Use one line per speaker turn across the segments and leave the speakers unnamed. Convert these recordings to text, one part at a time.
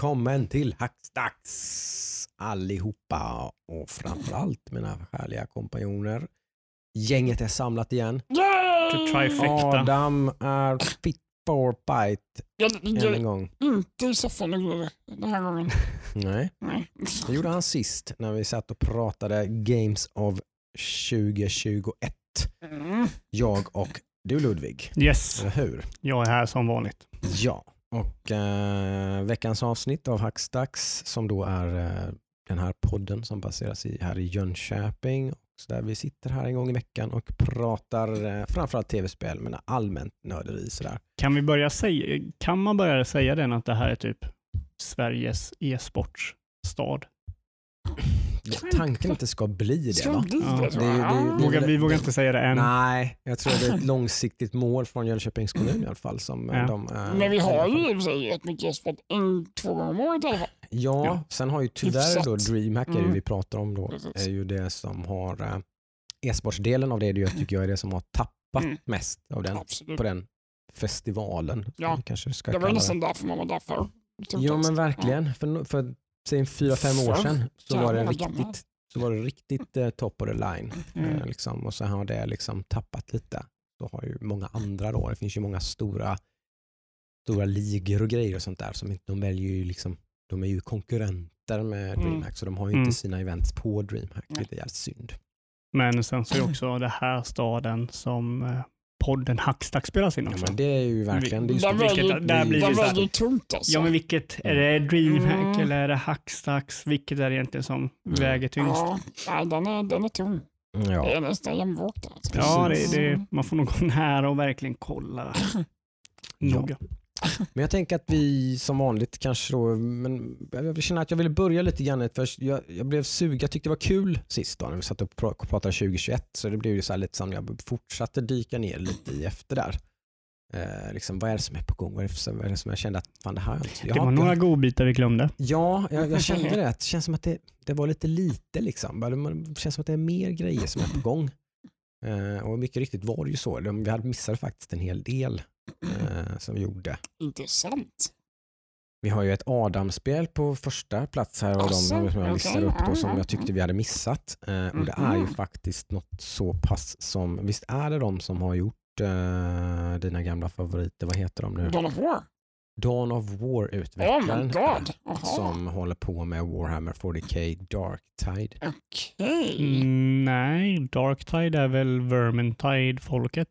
välkommen till Hackstacks allihopa och framförallt mina härliga kompanjoner. Gänget är samlat igen. Adam är fit for bite
Jag
än en gång.
inte i soffan den här gången.
Nej,
Nej.
det gjorde han sist när vi satt och pratade Games of 2021.
Mm.
Jag och du Ludvig,
Yes,
eller hur?
jag är här som vanligt.
Ja, och eh, veckans avsnitt av Hackstacks som då är eh, den här podden som baseras i, här i Jönköping. Så där vi sitter här en gång i veckan och pratar eh, framförallt tv-spel men allmänt nörderi sådär.
Kan, vi börja säga, kan man börja säga den att det här är typ Sveriges e-sportstad?
Ja, tanken det ska bli det
Ska
va?
bli
Ja,
det,
det det
Vågar, vi vågar inte säga det än.
Nej, jag tror det är ett långsiktigt mål från Jönköpings kommun i alla fall. Som
Ja.
de, eh,
Men vi har ju i och för sig ett mycket e-sport en, två gånger om året i alla fall.
Ja,
Ja.
sen har ju tyvärr då. DreamHack är
Mm.
vi pratar om då,
Precis.
är ju det som har eh, e-sportsdelen av det, det tycker jag är det som har tappat
Mm.
mest av den,
Absolut.
på den festivalen.
Ja.
kanske ska
Det var nästan därför man var där förr.
Ja men verkligen, för, no- för säg fyra, fem år sedan så var det riktigt, så var det riktigt eh, top of the line.
Mm.
Eh, liksom, och så har det liksom tappat lite. Så har ju många andra då, det finns ju många stora, stora ligor och grejer och sånt där som inte, de väljer ju liksom, de är ju konkurrenter med
Mm.
DreamHack så de har ju
Mm.
inte sina events på DreamHack, vilket är jävligt synd.
Men sen så är det också det här staden som eh, podden Hackstack spelas in
Ja,
också.
men det är ju verkligen, det är ju
Där
vilket- blir det här-
väger tungt alltså.
Ja men vilket, är det DreamHack
Mm.
eller är det Hackstacks? Vilket är det egentligen som väger tyngst?
ja, nej, den, är, den är tung. Det
ja.
är nästan jämnvågt. Alltså.
Ja, det, det, man får nog gå nära och verkligen kolla noga.
Men jag tänker att vi som vanligt kanske då, men jag känner att jag ville börja lite grann, för jag, jag blev sugen, jag tyckte det var kul sist då när vi satt och pra- pratade 2021 så det blev ju så här lite som jag fortsatte dyka ner lite i efter där. Eh, liksom, vad är det som är på gång? Vad är det, som, vad är det som jag kände att fan det här jag inte- jag
Det var
inte-
några godbitar vi glömde.
Ja, jag, jag kände det. Det känns som att det, det var lite lite liksom. Det känns som att det är mer grejer som är på gång. Eh, och mycket riktigt var det ju så. De- Vi hade missat faktiskt en hel del eh, som vi gjorde.
Intressant.
Vi har ju ett Adam-spel på första plats här av
Asså,
de som jag listade upp då som
ja,
jag tyckte vi hade missat. Eh, och det är ju
Mhm.
faktiskt något så pass som, visst är det de som har gjort eh, dina gamla favoriter, vad heter de nu?
Dawn of War.
Dawn of War
Oh my
utvecklaren
god. Jaha.
som håller på med Warhammer 40K Dark Tide.
Okej.
Mm, nej, Darktide är väl Vermintide-folket?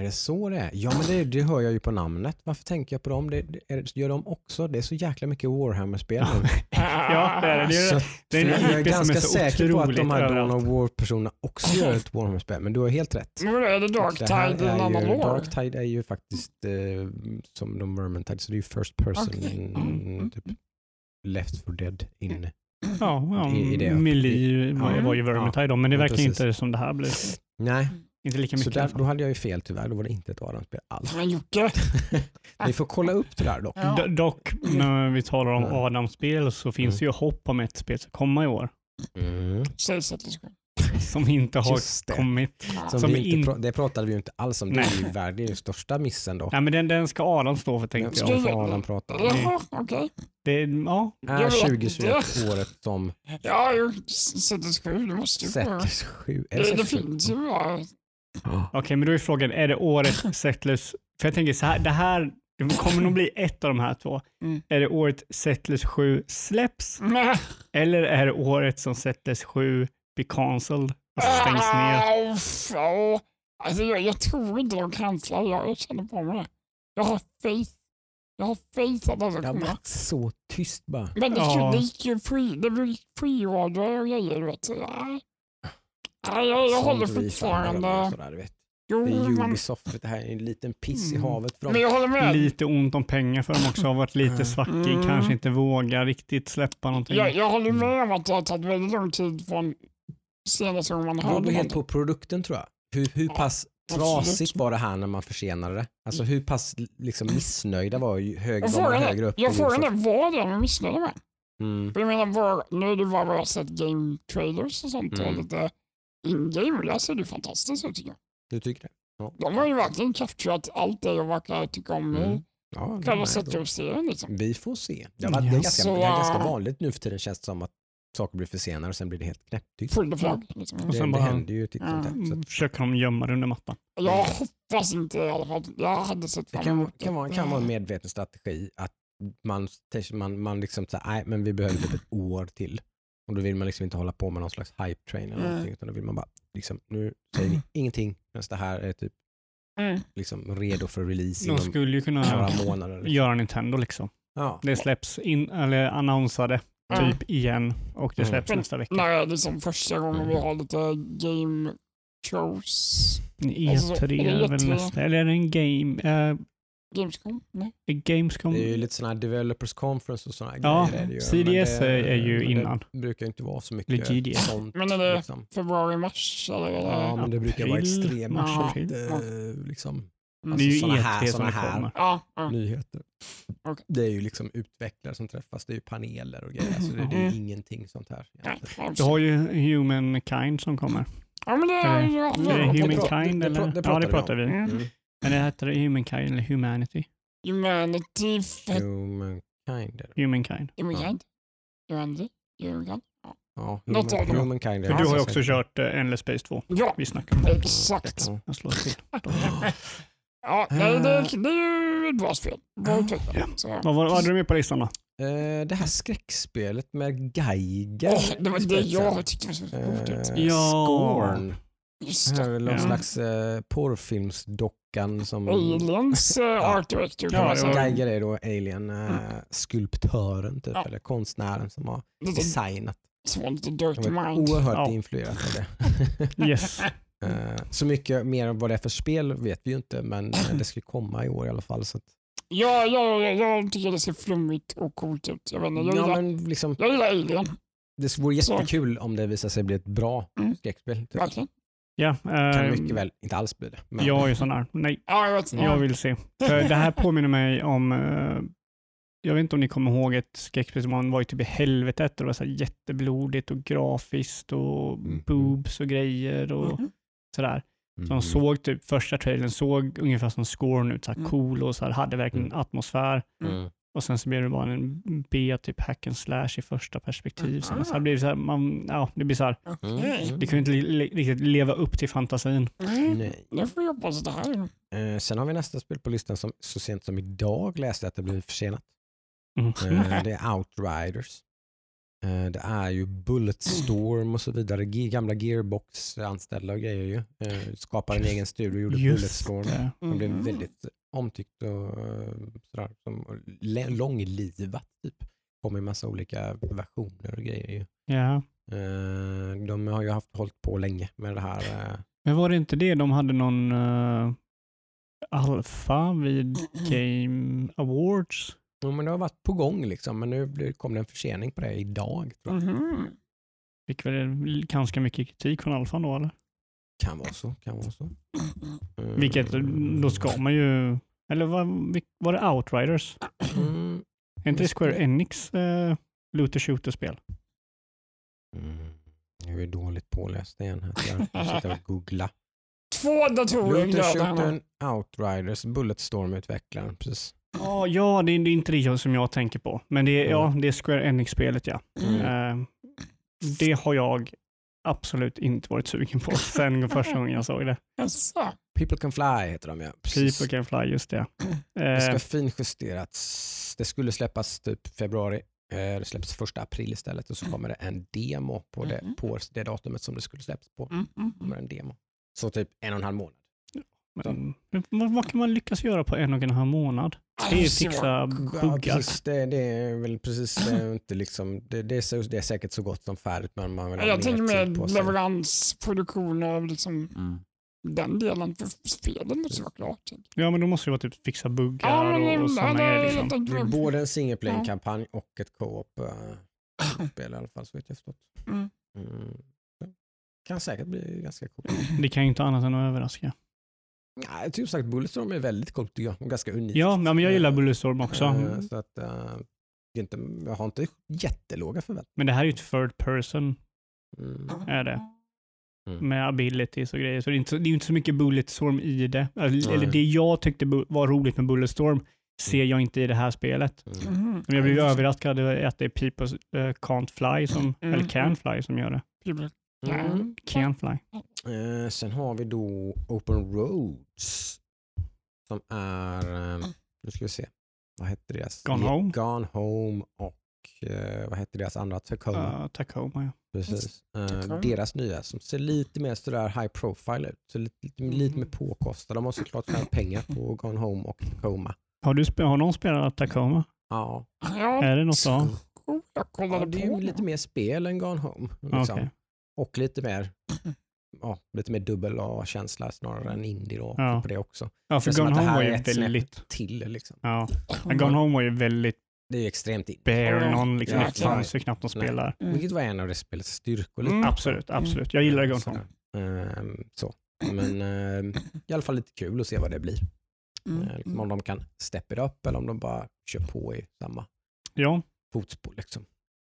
Är det så det är? Ja men det, det hör jag ju på namnet. Varför tänker jag på dem? Det, det, är, gör de också? Det är så jäkla mycket Warhammer-spel nu.
Ja, det är det. Det är,
Så,
det är en
jag, är
är
ganska
så
säker på att de här Dawn of War-personerna också gör ett Warhammer-spel. Men du har helt rätt.
Men är det Dark
Det här
Tide i en
är
annan
ju,
lore?
Dark Tide är ju faktiskt eh, som de Vermintide, så det är ju first person,
Okej. Mm.
typ Left for Dead in.
ja, ja,
i- i det.
Melee var,
Ja.
var ju Vermintide då, men det
Ja,
verkar inte som det här blir.
Nej,
Inte lika
så
mycket. i
där, då hade jag ju fel tyvärr. Då var det inte ett Adam-spel alls.
Men Jocke.
Vi får kolla upp det där dock.
Ja.
Dock, när vi talar om
Mm.
Adam-spel så finns det ju hopp om ett spel som kommer i år.
Mm.
Sägs att det ska.
Som inte har kommit.
Som
Som
vi inte
in-
pra- det pratade vi ju inte alls om. Det är
Nej.
ju värd- det är den största missen då.
Nej, men den, den ska Adam stå för
Den
tänkte
ska
jag.
jag.
få Adam prata om.
Jaha, okej.
Det, ja,
Är
vet
2021
inte.
året som
Ja, Settlers 7, det måste ju vara.
Settlers 7? Är
Det,
det
det
Settlers 7?
finns ju bara.
Okej, men då är frågan, är det året Settlers... För jag tänker så här, det här det kommer nog bli ett av de här två.
Mm.
Är det året Settlers 7 släpps
Nej.
eller är det året som Settlers 7 blir cancelled? Alltså stängs ner?
Ja. Alltså, jag, jag tror inte de cancelar, jag, jag känner på mig det. Jag har faith. Jag har faith att de ska
Det har
komma.
varit så tyst bara.
Men det,
Ja.
ja. det gick ju free, det blir free-order och grejer. Vet du. Nej. Jag, jag håller fortfarande...
Sådär.
Jo,
Det är
men,
Ubisoft, vet, det här är en liten piss i
Mm.
havet för dem.
men jag håller med.
Lite ont om pengar för dem också. Har varit lite svackig,
Mm.
kanske inte vågar riktigt släppa någonting.
Jag, jag håller
Mm.
med om att det har tagit väldigt lång tid från senaste gången man
Det beror
hörde
helt på produkten tror jag. Hur, hur pass trasigt var det här när man försenade det? Alltså hur pass liksom, missnöjda var ju hög,
Jag
var högre upp?
jag är vad det är missnöjda med.
Mm.
För jag menar, var, nu är det bara vad jag har sett game trailers och sånt och
Mm.
lite in-game. Där ser det fantastiskt ut tycker jag.
Du tycker det?
De har ju verkligen capturat allt det jag verkar tycka om
Mm.
i
Ja, det
Själva
är
sätta
då.
upp serien liksom.
Vi får se. Det, har varit, det, är ganska,
Så-
det är ganska vanligt nu för tiden känns det som att saker blir försenade och sen blir det helt knäpptyst.
Full flagg. Liksom.
Och
Det,
sen
det
bara-
händer ju titt som tätt. så
Mm, Försöker de gömma det under mattan.
Jag hoppas inte i alla fall. Jag hade sett
Det
fram
kan,
emot
kan, vara, kan vara en medveten strategi att man, man, man liksom säger nej men vi behöver typ ett år till. Och då vill man liksom inte hålla på med någon slags hype train eller
Mm.
någonting utan då vill man bara, liksom, nu säger vi ingenting medan det här är typ
Mm.
liksom redo för release
De skulle ju kunna
några månader. Liksom.
göra Nintendo liksom.
Ja.
Det släpps in, eller annonsade
Mm.
typ igen och det
Mm.
släpps nästa vecka.
När är liksom första gången vi
Mm.
har lite game shows?
E3
Alltså, är det
väl
E3?
nästa, eller är det en game, äh,
Gamescom? Nej.
Gamescom?
Det är ju lite sådana här developers conference och sådana
Ja,
grejer. är det ju.
CDS
det,
är ju innan.
Det brukar inte vara så mycket
GDS.
sånt.
Men är det
liksom.
februari, mars? Eller det...
Ja, men det brukar vara
April,
extremt
mars,
Ja.
eh, liksom,
Mm.
Det är ju
såna
E3
här- såna
det
här-.
Ja, ja.
nyheter.
Okej.
Det är ju liksom utvecklare som träffas, det är ju paneler och grejer. Så det, det är ju
Mm.
ingenting sånt här.
Ja,
egentligen.
Du har ju Humankind som kommer.
ja, men det är
Eller-
ja,
Är det
ja,
det
Humankind
det- det
eller?
pra- det
ja,
pratar
det
vi om.
pratar vi.
Mm.
Men det heter det Humankind eller Humanity?
Humanity, fett
Humankind.
Humankind.
Humankind. Humanity. Humankind.
Ja,
Något
human,
av dem.
humankind är
För
det.
du har ju
Så
också kört uh, Endless Space 2.
Ja,
Vi snackar om det.
exakt.
Ja.
Jag slår till.
Ja, nej, det, det är ju ett bra spel. Bra utvecklat.
Ja.
Vad hade du med på listan då?
Eh, det här skräckspelet med Geiger.
Åh, det var det jag tyckte var så ut.
Eh,
Ja.
Scorn.
Just
Det
det.
här är någon
Ja.
slags eh, porrfilmsdockan som...
Aliens art director kan
Ja, det
säga.
var-
Geiger är då alien eh, skulptören typ,
Ja.
eller konstnären som har
Lite,
designat.
så lite dirty mind.
oerhört
Ja.
influerat av det.
Yes.
Eh, så mycket mer om vad det är för spel vet vi ju inte men eh, det ska komma i år i alla fall. Så att,
Ja, ja, ja, jag tycker det ser flummigt och coolt ut. Jag, vet inte, jag,
ja,
gillar,
men liksom,
jag gillar Alien.
det vore
Så.
jättekul om det visar sig bli ett bra
Mm.
skräckspel. Typ.
Verkligen.
Ja,
Kan
eh,
mycket väl inte alls bli det. Men,
Jag är ju sån här. Nej,
Ja, jag
vill se. För det här påminner mig om, eh, jag vet inte om ni kommer ihåg ett skräckspel som man var ju typ i helvetet och det var så här jätteblodigt och grafiskt och
Mm.
boobs och grejer och
Mhm.
sådär. Så de såg typ, första trailern såg ungefär som Scorn ut, så här
Mm.
cool och så här, hade verkligen
Mm.
atmosfär.
Mm.
Och sen så blev det bara en B, typ hack and slash i första perspektiv. Så,
Mhm.
så blir det så här, man, ja, det blir så här,
Mm. Mm.
det kan ju inte riktigt leva upp till fantasin.
Mm.
Nej.
Nu får jag hoppas att det här är
Eh, sen har vi nästa spel på listan som så sent som idag läste jag att det blir försenat.
Mm.
Eh, det är Outriders. Eh, det är ju Bulletstorm och så vidare. Ge- Gamla Gearbox-anställda och grejer ju. Skapade en egen studio och gjorde
Just
Bulletstorm.
det.
De blev
Mhm.
väldigt omtyckt och eh, sådär, som, långlivat. Typ. kommer i massa olika versioner och grejer. Ju.
Ja.
Eh, de har ju haft hållit på länge med det här. eh,
Men var det inte det de hade någon uh, alfa vid Game Awards?
jo, men det har varit på gång liksom, men nu kom det en försening på det idag. Tror jag.
Mhm.
Fick väl ganska mycket kritik från alfan då eller?
Kan vara så. Kan vara så. Eh,
Vilket, då ska man ju, eller var, var det Outriders?
Mm,
Är inte det Square Enix uh, looter shooter-spel?
Mm. Jag är dåligt påläst igen här. Jag sitter och googla.
Två datorer
Looter. Shootern Outriders, Bulletstorm-utvecklaren. Precis.
Ja, ja det, är, det är inte det som jag tänker på. Men det är, ja, det är Square Enix-spelet ja.
Mm.
Eh, det har jag absolut inte varit sugen på sen första gången jag såg det.
Jaså?
People Can Fly heter de ja. Precis.
People Can Fly, just det.
Det
Eh,
ska finjusterats. Det skulle släppas typ februari. Eh, Det släpps första april istället och så kommer det en demo på det,
Mhm.
på det datumet som det skulle släppas på.
Mm, mm,
kommer en demo. Så typ en och en halv månad.
Men, vad, vad kan man lyckas göra på en och en halv månad? Det är
Aj,
att
så-
fixa
Ja,
buggar.
precis, det, det är väl precis det är inte liksom, det, det, är så, det är säkert så gott som färdigt men man vill ha
Jag tänker med
sig.
leverans, produktion av liksom
Mm.
den delen. För spelen måste vara klart.
Ja, men då måste det vara typ fixa buggar
Ja, men
och, och sådana grejer. Liksom.
Det är både en single player-kampanj och ett co-op äh, spel i alla fall så vet jag förstått.
Mm.
Mm. Kan säkert bli ganska coolt.
Det kan ju inte annat än att överraska.
Nej, typ sagt Bulletstorm är väldigt coolt tycker jag. Och ganska unikt.
Ja, men jag gillar
Eh,
Bulletstorm också.
eh, Så att, eh, det är inte, jag har inte jättelåga förväntningar.
Men det här är ju ett third person
Mm.
är det.
Mm.
Med abilities och grejer. Så det är, inte, det är ju inte så mycket Bulletstorm i det. Eller,
Nej.
eller det jag tyckte var roligt med Bulletstorm ser jag inte i det här spelet.
Mm.
Mm.
Men jag blev överraskad över att det är People eh, Can't Fly, som,
Mm.
eller Can Fly som gör det.
People-
Mm.
Can Fly.
Eh, sen har vi då Open Roads som är, eh, nu ska vi se, vad hette deras?
Gone Home.
Gone Home och eh, vad hette deras andra? Tacoma.
Uh, Tacoma, ja.
Precis. Eh,
Tacoma.
deras nya som ser lite mer sådär high profile ut. Så lite, lite, lite mer påkostade. De har såklart tjänat pengar på Gone Home och Tacoma.
Har, du har någon spelat Tacoma?
Ja,
Ja,
Är det något av?
jag
ja det är ju lite mer spel än Gone Home. Liksom. Och lite mer Ja, lite mer dubbel A-känsla snarare än indie då
Ja.
på det också.
Ja, för Gone Home
här
var ju väldigt...
till liksom.
Ja, men Gone Home var ju väldigt
Det är ju extremt indie.
bare någon, liksom.
Ja,
det fanns ju knappt någon
Nej.
spel där.
Mm.
Vilket var en av det spelets styrkor. Lite.
Mm.
Absolut, absolut. Jag gillar Gone Home.
Ehm, så. Men ehm, i alla fall lite kul att se vad det blir.
Mm.
Eh, liksom om de kan step it up eller om de bara kör på i samma
Ja,
fotspår. Liksom.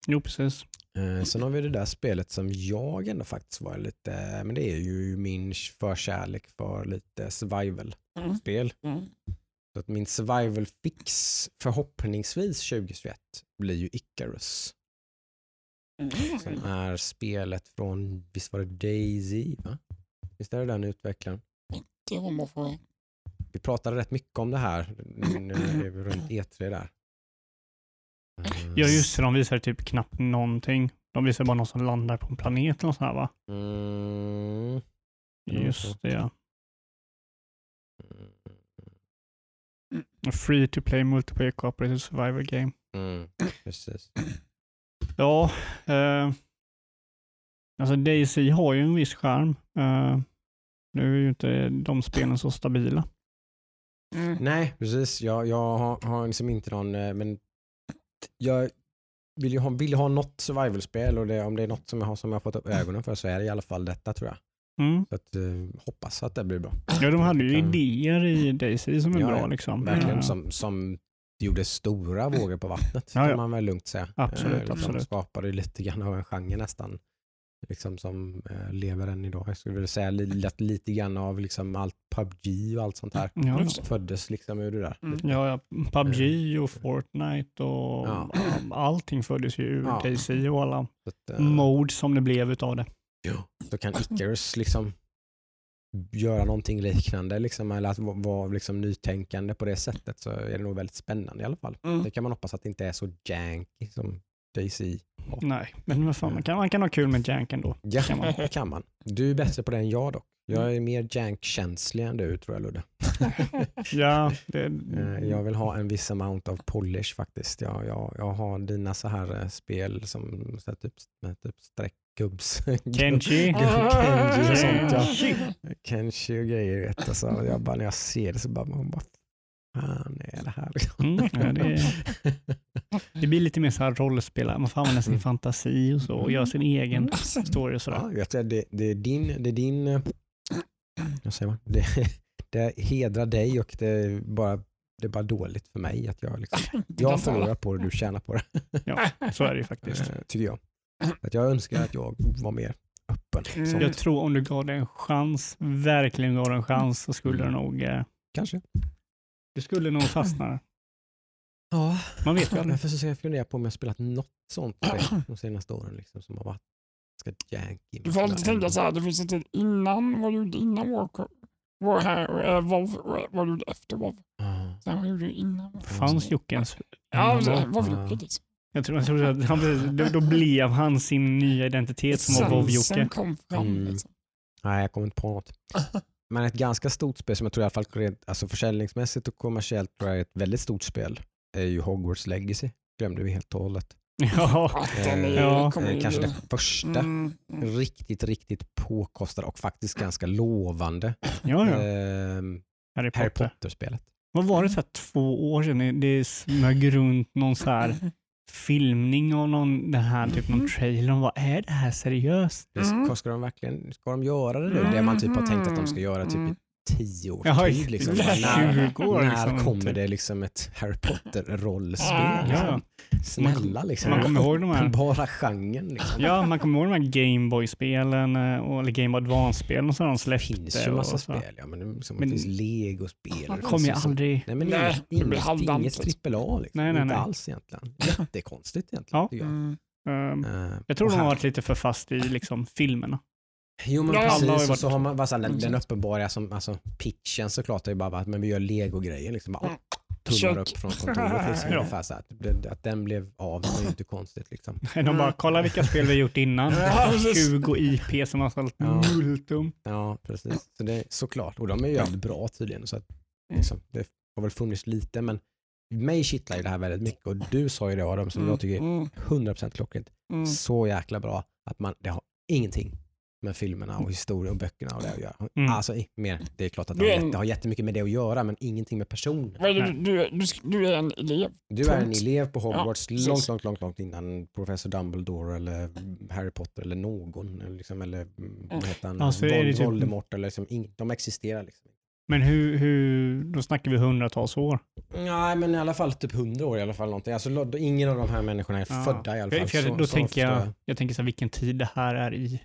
Jo precis.
Eh, sen har vi det där spelet som jag ändå faktiskt var lite, men det är ju min förkärlek för lite survival-spel.
Mm. Mm.
Så att min survival fix förhoppningsvis 2021 blir ju Icarus. Som
Mm.
är spelet från, visst var det Daisy? Va? Visst är det den utvecklaren?
Det var man får.
Vi pratade rätt mycket om det här n- n- runt E3 där.
Ja just det, de visar typ knappt någonting. De visar bara någon som landar på en planet eller något sånt här va?
Mm.
Just det ja.
Mm.
Free to play multiplayer cooperative survival game.
Mm. Precis.
Ja, eh, alltså Daisy har ju en viss charm. Eh, nu är ju inte de spelen så stabila.
Mm.
Nej, precis. Jag, jag har, har liksom inte någon, eh, men jag vill ju ha, vill ha något survival-spel och det, om det är något som jag har som jag fått upp ögonen för så är det i alla fall detta tror jag.
Mm.
Så att, eh, hoppas att det blir bra.
Ja, de hade ju
Kan-
idéer i Daisy som är
Ja,
bra.
ja.
Liksom.
Verkligen
Eh,
som, som gjorde stora vågor på vattnet
Ja,
kan
ja.
man väl lugnt säga.
Absolut,
Eh, liksom
absolut.
Skapade lite grann av en genre nästan. Liksom som eh, lever än idag. Jag skulle vilja säga li, att lite grann av liksom allt PubG och allt sånt här.
Ja.
Föddes liksom ur det där.
Mm.
ja, ja, PubG och Fortnite och
Ja.
allting föddes ju ur
Ja.
Daisy och alla
att, eh,
modes som det blev utav det.
så kan Icarus liksom göra någonting liknande liksom, eller att va- vara liksom nytänkande på det sättet så är det nog väldigt spännande i alla fall.
Mm.
Det kan man hoppas att det inte är så janky som Daisy.
Nej, men vad fan, man, kan, man kan ha kul med Jank ändå.
Ja,
Kan man.
kan man. Du är bättre på det än jag dock. Jag är mer jank-känslig än du tror jag Ludde.
Ja, det,
Eh, Jag vill ha en viss amount of polish faktiskt. Jag, jag, jag har dina så här eh, spel som så här, typ, med typ streckgubbs.
Kenji.
Kenji och sånt. Ja. Kenshi och grejer. Vet, du, så jag bara, när jag ser det så bara, man bara fan är det här?
Mm, ja, det, det blir lite mer så här rollspel, man får använda sin
Mm.
fantasi och så och göra sin egen story och sådär.
ja, det, det är din, det är din eh, vad säger man? Det, det hedrar dig och det är bara, det är bara dåligt för mig att jag liksom, jag förlorar på det, du tjänar på det.
Ja, så är det ju faktiskt.
Eh, tycker jag. Att jag önskar att jag var mer öppen.
Mm.
Som,
Jag tror om du gav det en chans, verkligen gav det en chans, så skulle
Mm.
det nog, eh,
Kanske.
Du skulle nog fastna.
Ja,
Man vet ju aldrig.
därför så ska jag fundera på om jag spelat något sånt spel de senaste åren liksom, som har varit ganska janky.
Du får alltid tänka så här, det finns en tid innan vad du gjorde innan War, war här, äh, WoW, och vad du gjorde efter WoW. Sen vad gjorde du innan?
Fanns
Ja,
WoW?
var
Ja.
väl liksom.
Jag tror, jag tror att han, då, då blev han sin nya identitet som var
Sen- Sen kom fram
Mm.
liksom.
Nej, jag kommer inte på något. Men ett ganska stort spel som jag tror i alla fall rent- alltså försäljningsmässigt och kommersiellt tror jag är ett väldigt stort spel är ju Hogwarts Legacy. Glömde vi helt och hållet.
Ja,
är,
Ja.
Eh, Kanske det första
Mm, mm.
riktigt, riktigt påkostade och faktiskt ganska lovande
ja, ja.
ehm,
Harry
Harry
Potter.
Potter-spelet.
Vad var det, så här, två år sedan det smög runt någon så här filmning av någon, den här, typ någon trailer. Vad är det här seriöst?
Mm.
Ska, ska, de verkligen, ska de göra det nu? Det man typ har tänkt att de ska göra typ i
Mm.
Tio års
Jaha,
tid. Liksom.
det är
När,
20 år
när
liksom,
kommer det liksom ett Harry Potter-rollspel?
Ja.
Liksom? Snälla liksom.
Man kommer ihåg de här
Bara genren liksom.
Ja, man kommer ihåg de här Gameboy-spelen, eh, och- eller Game Boy Advance-spelen som de
Det
släppte.
finns ju massa spel, ja, men det, liksom,
Men-
det finns legospel. och det
kommer
liksom-
aldrig...
Nej, men
Nej,
inget,
det blir
inget,
halvdant,
inget trippel A. Liksom.
Nej, nej,
Inte
nej.
alls egentligen. Jättekonstigt egentligen.
Ja.
Mm.
ehm,
Eh,
jag tror de har varit lite för fast i liksom, filmerna.
Jo men
Ja,
precis, och
varit-
så har man bara den, den
Exakt.
uppenbara som, alltså, pitchen såklart är ju bara att men vi gör legogrejer liksom. Bara,
Mm.
tummar upp från kontoret liksom.
Ja.
Så att, att den blev av, det var ju inte konstigt liksom.
De bara, kolla vilka spel vi har gjort innan.
Ja, precis.
20 IP som har sålt
Ja.
multum.
Ja precis, så det såklart. Och de är ju jävligt bra tydligen. Så att, liksom, det har väl funnits lite men mig kittlar ju det här väldigt mycket och du sa ju det Adam som jag tycker är
Mm.
100% klockrent.
Mm.
Så jäkla bra att man, det har ingenting med filmerna och historien och böckerna och det att göra.
Mm.
Alltså mer, det är klart att det har, jätte, har jättemycket med det att göra men ingenting med personen.
Du, du, du, du är en elev.
Du är en elev på Hogwarts
precis.
långt, långt, långt, långt innan professor Dumbledore eller Harry Potter eller någon. Eller, liksom, eller vad heter han?
Ja, så är det
Vol-
typ-
Voldemort eller liksom, ing, de existerar liksom.
Men hur, hur, då snackar vi hundratals år.
Nej men i alla fall typ hundra år i alla fall någonting. Alltså, ingen av de här människorna är
Ja.
födda i alla
För,
fall.
för jag,
Så-
då
så
tänker jag, jag tänker så här, vilken tid det här är i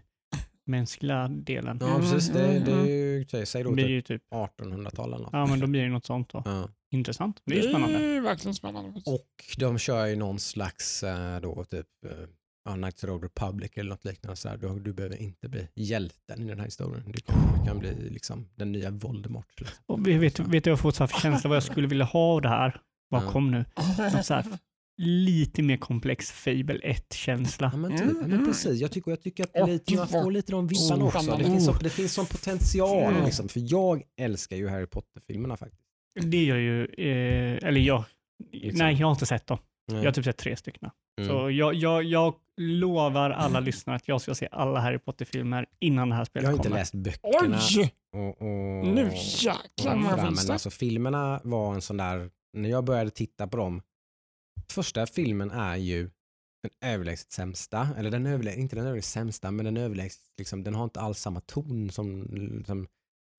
mänskliga delen.
Ja precis, det, det är
Mm,
ju, säg-
Då
då
blir
typ
ju typ,
1800-tal eller något.
ja men då blir det något sånt då.
Ja.
Intressant. Det är ju spännande.
Det är verkligen spännande.
Och de kör ju någon slags eh, då typ eh, ja, Knights of the Old Republic eller något liknande. Så här, du, du behöver inte bli hjälten i den här historien. Du kan, du kan bli liksom den nya Voldemort. Liksom.
Och vet, vet, du, jag har fått så här för känsla vad jag skulle vilja ha av det här. Vad
Ja.
kom nu? Något så här, lite mer komplex Fable 1-känsla.
Ja, men, typ, ja, men precis, jag tycker, jag tycker att
Och
lite, man får lite de vibbarna
Oh,
också. Det finns, så, det finns sån potential.
Mm.
Liksom, för jag älskar ju Harry Potter-filmerna faktiskt.
Det gör ju, eh, eller jag,
Liksom.
nej jag har inte sett dem.
Nej.
Jag har typ sett tre stycken.
Mm.
Så jag, jag, jag lovar alla lyssnare att jag ska se alla Harry Potter-filmer innan det här
jag
spelet
har inte
kommer.
läst böckerna.
Oj!
Och, och,
Nu jäklar vad finns
men alltså filmerna var en sån där, när jag började titta på dem, första filmen är ju den överlägset sämsta, eller den överlägset, inte den överlägset sämsta, men den överlägset, liksom, den har inte alls samma ton som, som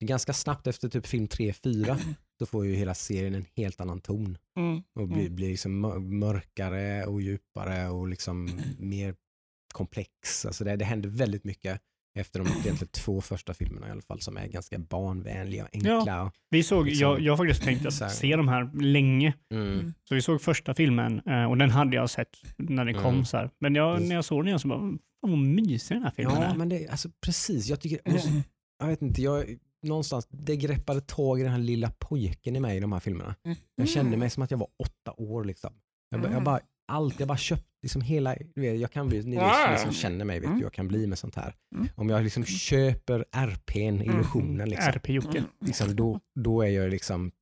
ganska snabbt efter typ film 3-4 så får ju hela serien en helt annan ton
Mm.
och blir, blir liksom mör- mörkare och djupare och liksom mer komplex. Alltså det, det händer väldigt mycket efter de egentligen två första filmerna i alla fall som är ganska barnvänliga och enkla. och-
Vi såg,
liksom-
jag, jag har faktiskt tänkt att se de här länge.
Mm.
Så vi såg första filmen eh, och den hade jag sett när den kom.
Mm.
Så här. Men jag, när jag såg den igen så bara, fan vad mysig den här filmen
Ja,
är.
men det, alltså precis. Jag tycker, så- jag vet inte, jag, någonstans, det greppade tag i den här lilla pojken i mig i de här filmerna. Jag kände mig som att jag var åtta år liksom. Jag, jag
Mm.
bara, allt, jag bara köpte liksom hela, du vet, jag kan bli, ni, som känner mig vet
Mm.
jag kan bli med sånt här.
Mm.
Om jag liksom köper RPn, illusionen liksom,
RP-Jocke.
liksom då, då är jag liksom,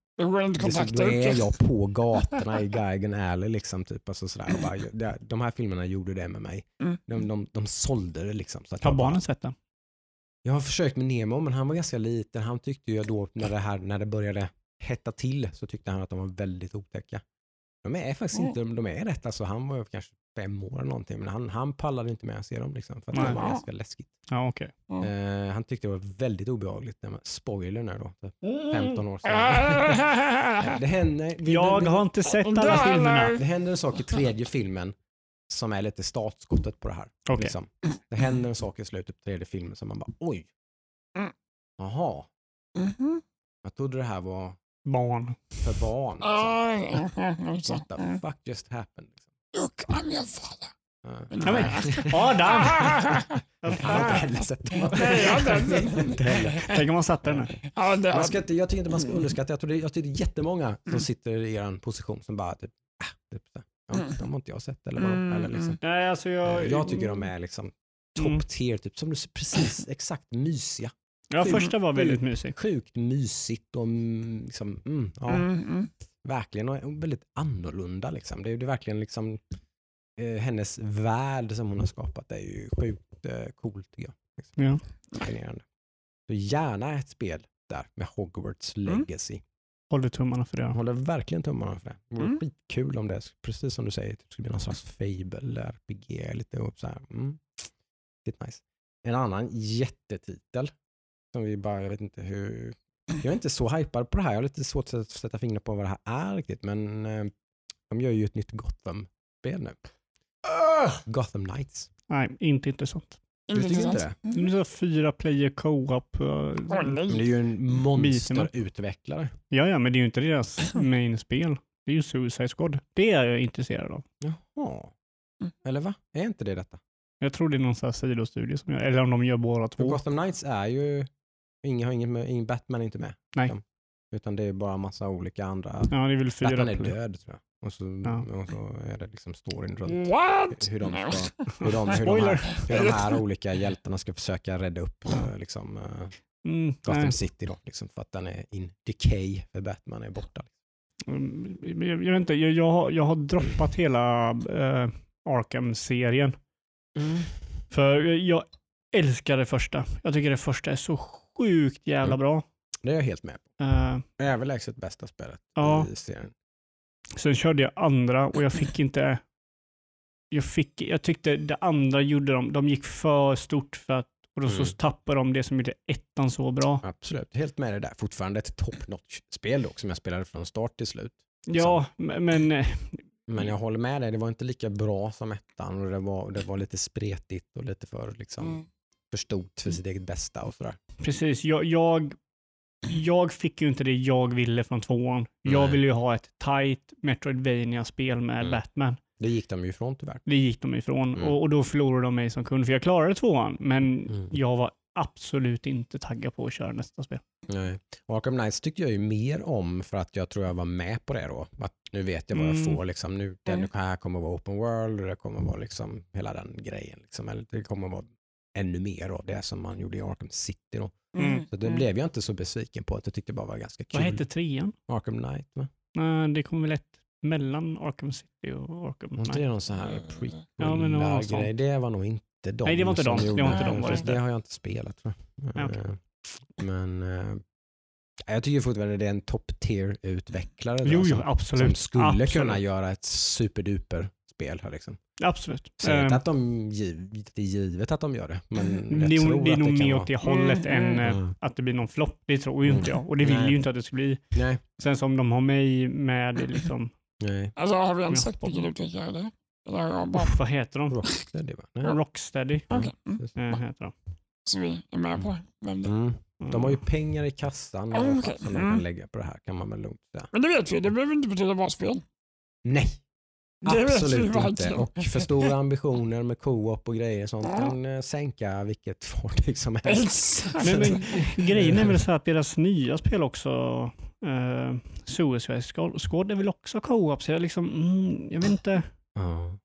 liksom, då är jag på gatorna i Geigen Alley liksom. Typ, alltså sådär, och bara, de här filmerna gjorde det med mig.
Mm.
De, de, de sålde det liksom. Så att
Har barnen sett den?
Jag har försökt med Nemo men han var ganska liten. Han tyckte ju då när det, här, när det började hetta till så tyckte han att de var väldigt otäcka. De är faktiskt
Mm.
inte, de är rätt alltså. Han var kanske fem år eller någonting men han, han pallade inte med att se dem liksom för att det var ganska läskigt.
Ja, okej.
Eh, han tyckte det var väldigt obehagligt. när man- Spoiler nu då. typ
Mm.
15 år sedan. det, händer, vi-
Jag
det,
har inte sett alla filmerna.
det händer en sak i tredje filmen som är lite startskottet på det här.
Okej.
Liksom. Det händer en sak i slutet på tredje filmen som man bara oj.
Mm.
Jaha,
Mhm.
jag trodde det här var
Barn.
för barn. Liksom.
Ja, så.
What the fuck just happened? Liksom.
Look, I'm your father.
Ja.
Ja, men, Adam!
Jag har inte heller sett dem.
Nej, jag har inte sett dem.
Inte heller.
Tänk om man satte den
det,
Man ska inte, jag tycker inte man ska underskatta, jag tror det, jag tycker det är jättemånga som sitter i er position som bara typ, ah, typ. Ja,
Mm.
de har inte jag sett eller vadå?
Mm,
Eller liksom.
mm.
Nej, alltså jag...
Jag tycker de är liksom
Mm.
top tier, typ, som du precis exakt mysiga.
Ja, första var väldigt mysig.
Sjukt mysigt och mm, liksom, mm, ja,
Mm, mm.
verkligen och väldigt annorlunda. Liksom. Det, är, det är verkligen liksom, eh, hennes värld som hon har skapat är ju sjukt eh, coolt tycker jag. Liksom.
Ja.
Fascinerande. Så gärna ett spel där med Hogwarts
Mm.
legacy.
Håller tummarna för det.
Håller verkligen tummarna för det. Det vore
Mm.
skitkul om det, precis som du säger, typ, skulle bli någon slags fable, RPG, lite och så här. Mm. Lite nice. En annan jättetitel som vi bara, jag vet inte hur, jag är inte så hypad på det här. Jag har lite svårt att sätta fingret på vad det här är riktigt. Men eh, de gör ju ett nytt Gotham-spel nu. Gotham Knights.
Nej, inte intressant.
Du tycker inte det?
Det är så fyra player co-op.
Men det är ju en monsterutvecklare.
Ja, ja, men det är ju inte deras main-spel. Det är ju Suicide Squad. Det är jag intresserad av.
Jaha.
Mm.
Eller va? Är inte det detta?
Jag tror det är någon sån här sidostudio som gör, eller om de gör båda
För
två.
Gotham Knights är ju, ingen, har inget med, ingen Batman är inte med.
Nej.
Liksom. Utan det är bara massa olika andra.
Ja, det är väl fyra
Batman är död tror jag. Och så,
Ja.
och så är det liksom storyn runt
What?
hur de, ska, hur, de, hur, de här, hur de här olika hjältarna ska försöka rädda upp eh, liksom, eh,
Mm,
Gotham
nej.
City då, liksom, för att den är in decay för Batman är borta.
Mm, jag, jag vet inte, jag, jag, har, jag har droppat hela eh, Arkham-serien. För jag älskar det första. Jag tycker det första är så sjukt jävla
Mm.
bra.
Det är jag helt med på.
Eh,
Överlägset bästa spelet
Ja.
i serien.
sen körde jag andra och jag fick inte... Jag, fick, jag tyckte det andra gjorde de, de gick för stort för att och då
Mm.
så tappade de det som gjorde ettan så bra.
Absolut, helt med det där. Fortfarande ett top notch-spel dock som jag spelade från start till slut.
Ja, men men, eh,
Men jag håller med dig, det var inte lika bra som ettan och det var, det var lite spretigt och lite för, liksom,
Mm.
För stort för sitt eget bästa och sådär.
precis. Jag, jag, jag fick ju inte det jag ville från tvåan. Jag
Nej.
ville ju ha ett tight Metroidvania-spel med
Mm.
Batman.
Det gick de ju ifrån tyvärr.
Det gick de ifrån
Mm.
och, och då förlorade de mig som kund. För jag klarade tvåan, men
Mm.
jag var absolut inte taggad på att köra nästa spel.
Nej. Och Arkham Knights tyckte jag ju mer om för att jag tror jag var med på det då. Att nu vet jag vad jag
Mm.
får. Liksom. Nu, den
Mm.
här kommer att vara open world och det kommer att vara liksom hela den grejen. Liksom. Eller det kommer att vara ännu mer av det som man gjorde i Arkham City. Då.
Mm.
Så det
Mm.
blev jag inte så besviken på. Att jag tyckte det bara var ganska kul.
Vad hette trean?
Arkham Knight va?
Det kom väl ett mellan Arkham City och Arkham
Var inte
Knight.
det någon sån här
Mm.
prequel
Ja, men det var
grej? Det var nog inte de
Nej, det var inte de. Det var inte
de, var det
det har jag inte spelat. Va?
Ja, okej.
Eh, Men eh, jag tycker fortfarande det är en top tier utvecklare. då,
Jo, jo,
som,
absolut.
som skulle
absolut.
kunna göra ett superduper spel. Här, liksom.
Absolut.
Säger
Eh,
inte att de giv, det är givet att de gör det. Men jag
det är,
tror
nog- det är
att
nog
det kan
mer
vara.
åt det hållet
Mm,
än
mm.
eh,
Mm.
att det blir någon flopp. Det tror ju
Mm.
inte jag. Och det vill
Nej.
ju inte att det ska bli.
Nej,
Sen som de har mig med liksom,
nej.
Alltså har vi ens sett vilken utvecklare det är? Eller har jag bara...
uff, vad heter de?
Rocksteady va? Nej.
Rocksteady
Okej. Mm.
eh, heter de.
Så vi är med på vem det är.
Mm. De har ju pengar i kassan
Okej.
som de
Mm.
kan lägga på det här kan man väl lugnt säga.
Men det vet vi, det behöver inte betyda bra spel.
Nej,
Det
absolut inte. Och för stora ambitioner med co-op och grejer sånt
Ja.
kan eh, sänka vilket fartyg som helst.
Men, men grejen är väl så att deras nya spel också, uh, Suicide Squad är väl också co-op, så jag liksom, mm, jag vet inte.
Ja.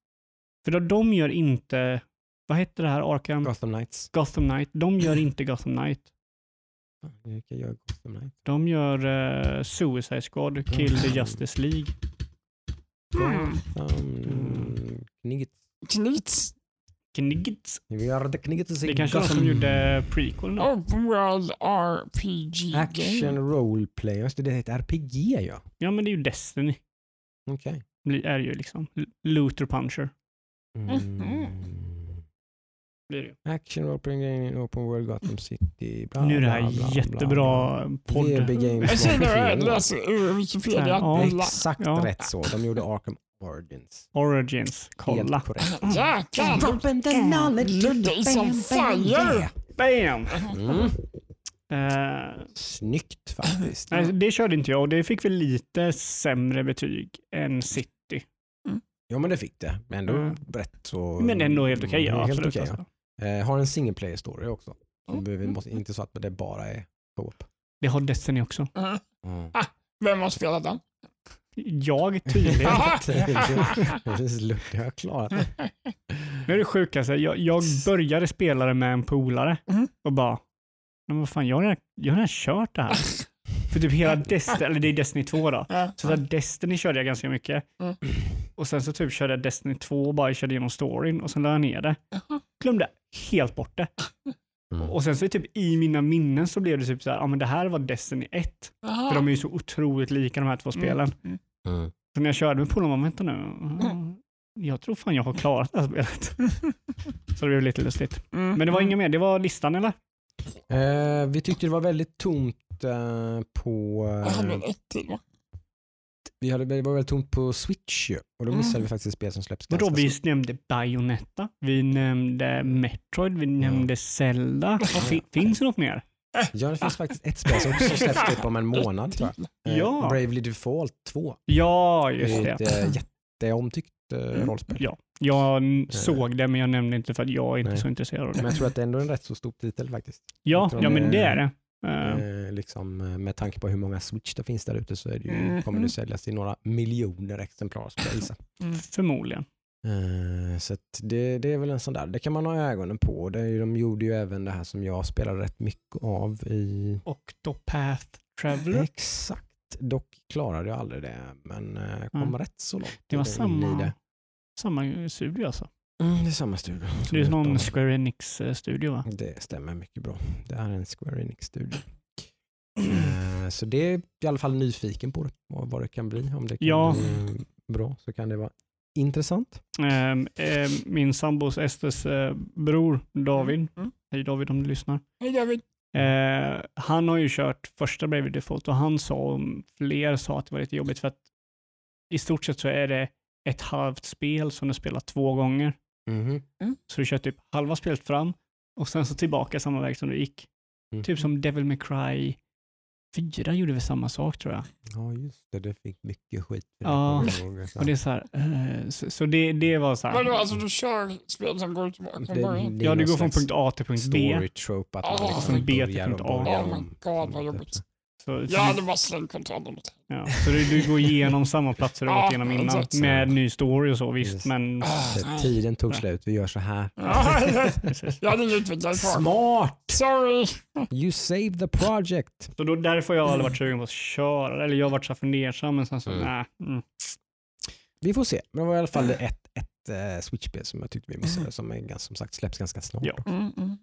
För då, de gör inte, vad heter det här, Arkham?
Gotham Knights.
Gotham Knight. De gör inte Gotham Knight.
Vilka gör Gotham Knights?
De gör eh, Suicide Squad, Kill the Justice League.
Mm.
Gotham Knights.
Knits.
Kniggets.
Vi gör the Knights.
Det kanske är de som gjorde prequel.
Open World RPG
Action. Role Players. Det heter RPG ja.
Ja, men det är ju Destiny.
Okej.
Blir- Är ju liksom. Looter Puncher.
Mm.
Blir det ju.
Action Role Playing Game, Open World Gotham City. Bla,
nu är det här
bla, bla, bla,
jättebra
bla.
podd.
VB Games.
Jag
var
jag läser Wikipedia.
Ja.
Exakt
Ja.
rätt så. De gjorde Arkham Origins.
Origins. Kolla.
On fire.
Bam!
Mm. Snyggt faktiskt.
nej, det körde inte jag och det fick väl lite sämre betyg än City.
Ja men det fick det. Men ändå
Mm.
rätt så.
Men ändå helt okej. ja,
Helt
absolut. alltså.
ja. Eh, har en single player story också. Så
Mm.
behöver- måste, inte så att det bara är co-op.
Det har Destiny också.
Mm.
Mm.
Vem har spelat den?
Jag tydligen.
Ludde har klarat det.
Nu är det sjukaste. Jag, jag började spela det med en polare
Mhm.
och bara, men vad fan, jag har redan, jag har redan kört det här. För typ hela Destiny, eller det är Destiny 2 då. Så där Destiny körde jag ganska mycket.
Mm.
Och sen så typ körde jag Destiny 2 och bara körde igenom storyn och sen la jag ner det. Glömde helt bort det.
Mm.
Och sen så typ i mina minnen så blev det typ så här, ja men det här var Destiny 1.
Jaha.
För de är ju så otroligt lika de här två spelen.
Mm.
Mm.
Så när jag körde med polaren, vänta nu. Jag tror fan jag har klarat det här spelet. så det blev lite lustigt.
Mm.
Men det var inget mer, det var listan eller?
Eh, vi tyckte det var väldigt tomt eh, på...
Jag hade
Eh,
väl ett till va?
Vi hade, det var väl tomt på Switch ju. Och då missade
Mm.
vi faktiskt spel som släpps
Vadå, vi
snart.
nämnde Bayonetta, vi nämnde Metroid, vi nämnde Zelda. Vad fi- finns det något mer?
Ja, det finns faktiskt ett spel som också släpps typ om en månad tror jag. Eh,
Ja.
Bravely Default 2.
Ja,
Det
just
är
det.
ett äh, jätteomtyckt äh, rollspel.
Ja, jag såg det men jag nämnde inte för att jag är inte
Nej.
så intresserad av
Men
det.
jag tror att det ändå är en rätt så stor titel faktiskt.
Ja, ja
det
men det
är-
är det. Eh,
Eh, liksom, eh, med tanke på hur många Switch det finns där ute så är det ju,
Mhm.
kommer det säljas i några miljoner exemplar skulle jag gissa.
Förmodligen.
Eh, så att det, det är väl en sån där, det kan man ha ögonen på. Det de gjorde ju även det här som jag spelar rätt mycket av i...
Octopath Traveler.
Exakt. Dock klarade jag aldrig det, men eh, kom
Mm.
rätt så långt.
Det var samma, samma studio alltså.
Mm, det är samma studio.
Det är någon. Square Enix-studio va?
Det stämmer mycket bra. Det är en Square Enix-studio. Eh, Så det är i alla fall nyfiken på det, vad det kan bli. Om det kan
Ja.
bli bra så kan det vara intressant.
Ehm, ehm, min sambos Estes eh, bror David,
Mm.
hej David om du lyssnar.
Hej David.
Eh, han har ju kört första Bravely Default och han sa, om fler sa att det var lite jobbigt för att i stort sett så är det ett halvt spel som du spelar två gånger.
Mhm.
Så du kör typ halva spelet fram och sen så tillbaka samma väg som du gick.
Mhm.
Typ som Devil May Cry 4 gjorde vi samma sak tror jag.
Ja, just det. Det fick mycket skit.
Ja.
ihåg.
Och det är så här, eh, så, så det, det var så här.
Vadå, alltså du kör spel som går tillbaka från
Det-
början?
ja, du går från punkt A till punkt B.
Story trope att man liksom
från
B till punkt A.
Oh my god, vad jobbigt.
Så, så,
Jag hade bara slängt kontrollen åt
ja, så du, du går igenom samma platser du
Ja,
gått igenom innan med ny story och så visst. Men
Ah,
Så. Tiden tog slut, vi gör så här.
Ja. Jag hade utvecklare kvar.
Smart!
Sorry.
You saved the project.
Så då, därför har jag aldrig varit sugen på att köra. Eller jag har varit så fundersam men sen så,
Mm.
nej. Mm.
Vi får se. Men det var i alla fall ett, ett uh, Switch-spel som jag tyckte vi missade som är, ganska- som sagt släpps ganska snart.
Ja.
Mm, mm.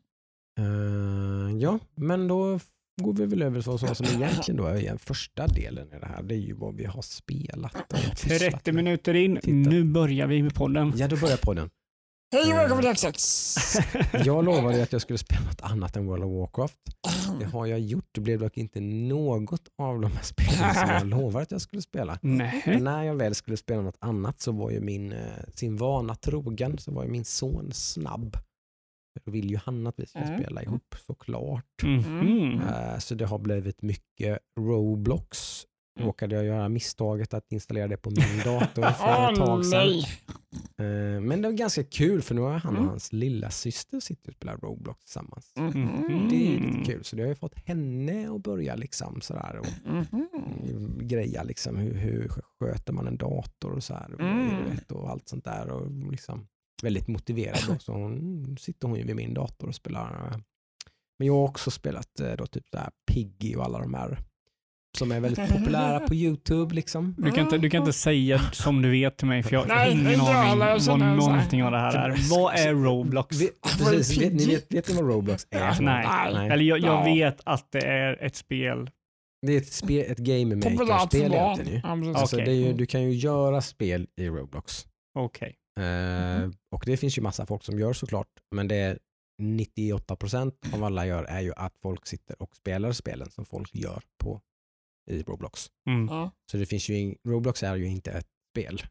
Eh, ja, men då går vi väl över till vad som egentligen då är första delen i det här. Det är ju vad vi har spelat. och pysslat
30
med.
minuter in,
Titta.
nu börjar vi med podden.
Ja, då börjar podden.
Hej och välkommen
Eh.
till X6.
Jag lovade att jag skulle spela något annat än World of Warcraft. Det har jag gjort. Det blev dock inte något av de här spelen som jag lovade att jag skulle spela.
Nej.
När jag väl skulle spela något annat så var ju min, eh, sin vana trogen, så var ju min son snabb. Då vill ju han att vi ska
Mm.
spela ihop såklart.
Mhm.
Eh, Så det har blivit mycket Roblox.
Mm.
Råkade jag göra misstaget att installera det på min dator för ett tag sedan. Eh, Men det var ganska kul för nu har han och
Mm.
hans lilla syster sitter och spelar Roblox tillsammans.
Mhm.
Det är
Mm.
lite kul. Så det har ju fått henne att börja liksom sådär och
Mhm.
greja liksom hur, hur sköter man en dator och så här och,
Mm.
vet, och allt sånt där och liksom väldigt motiverad då, så hon, sitter hon ju vid min dator och spelar. eh. Men jag har också spelat eh, då typ här Piggy och alla de här som är väldigt populära på Youtube liksom.
Du kan, inte, du kan inte säga som du vet till mig för jag har
Nej,
ingen aning vad någonting av det här är. Vad är Roblox?
Vet, precis, vet, ni vet, vet ni vad Roblox är?
Nej.
Nej.
Eller jag, jag
Ja.
vet att det är ett spel.
Det är ett, spel, ett game maker-spel egentligen ju. Alltså,
Okej.
det är ju, du kan ju göra spel i Roblox.
Okej.
Eh, och det finns ju massa folk som gör såklart, men det är 98% av alla gör är ju att folk sitter och spelar spelen som folk gör på i Roblox.
Mm.
Ja.
Så det finns ju in, Roblox är ju inte ett spel,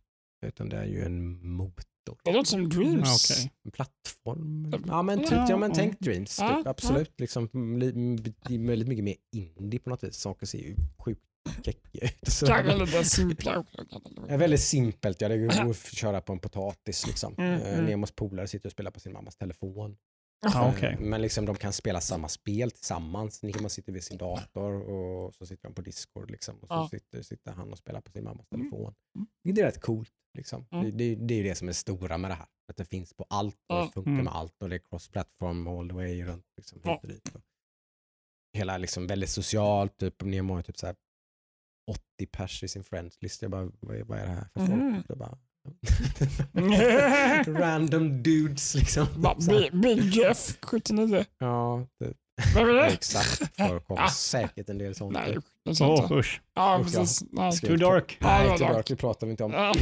utan det är ju en motor.
Det låter som Dreams.
Okej.
En plattform. Ja men, typ,
Ja,
men tänk Dreams,
Ja,
typ, absolut. Liksom, li- väldigt mycket mer indie på något vis. Saker ser ju sjukt ut. Är väldigt simpelt, ja, det går att köra på en potatis. Liksom.
Mm,
Eh,
mm.
Nemos polare sitter och spelar på sin mammas telefon.
Ja,
Eh,
okej.
Men liksom, de kan spela samma spel tillsammans. Nemo sitter vid sin dator och så sitter de på Discord. Liksom, och så
Ja.
sitter, sitter han och spelar på sin mammas
Mm.
telefon.
Mm.
Det är rätt coolt. Liksom.
Mm.
Det, det, det är det som är stora med det här. Att det finns på allt och det funkar
Mm.
med allt och det är cross-platform all the way runt. Liksom, hit och dit. Hela liksom väldigt socialt. Typ, Nemo har typ så här 80 pers i sin friends-list. Jag bara, vad är, vad är det här för
Mhm.
folk? Jag bara, Random dudes liksom.
Big- Jeff 79.
Ja, det,
Vem är det?
exakt. förekommer säkert en del sånt.
Nej,
Åh,
inte.
usch.
Ja, precis.
Too
vi-
dark.
Nej, too
dark.
Det pratar vi inte om.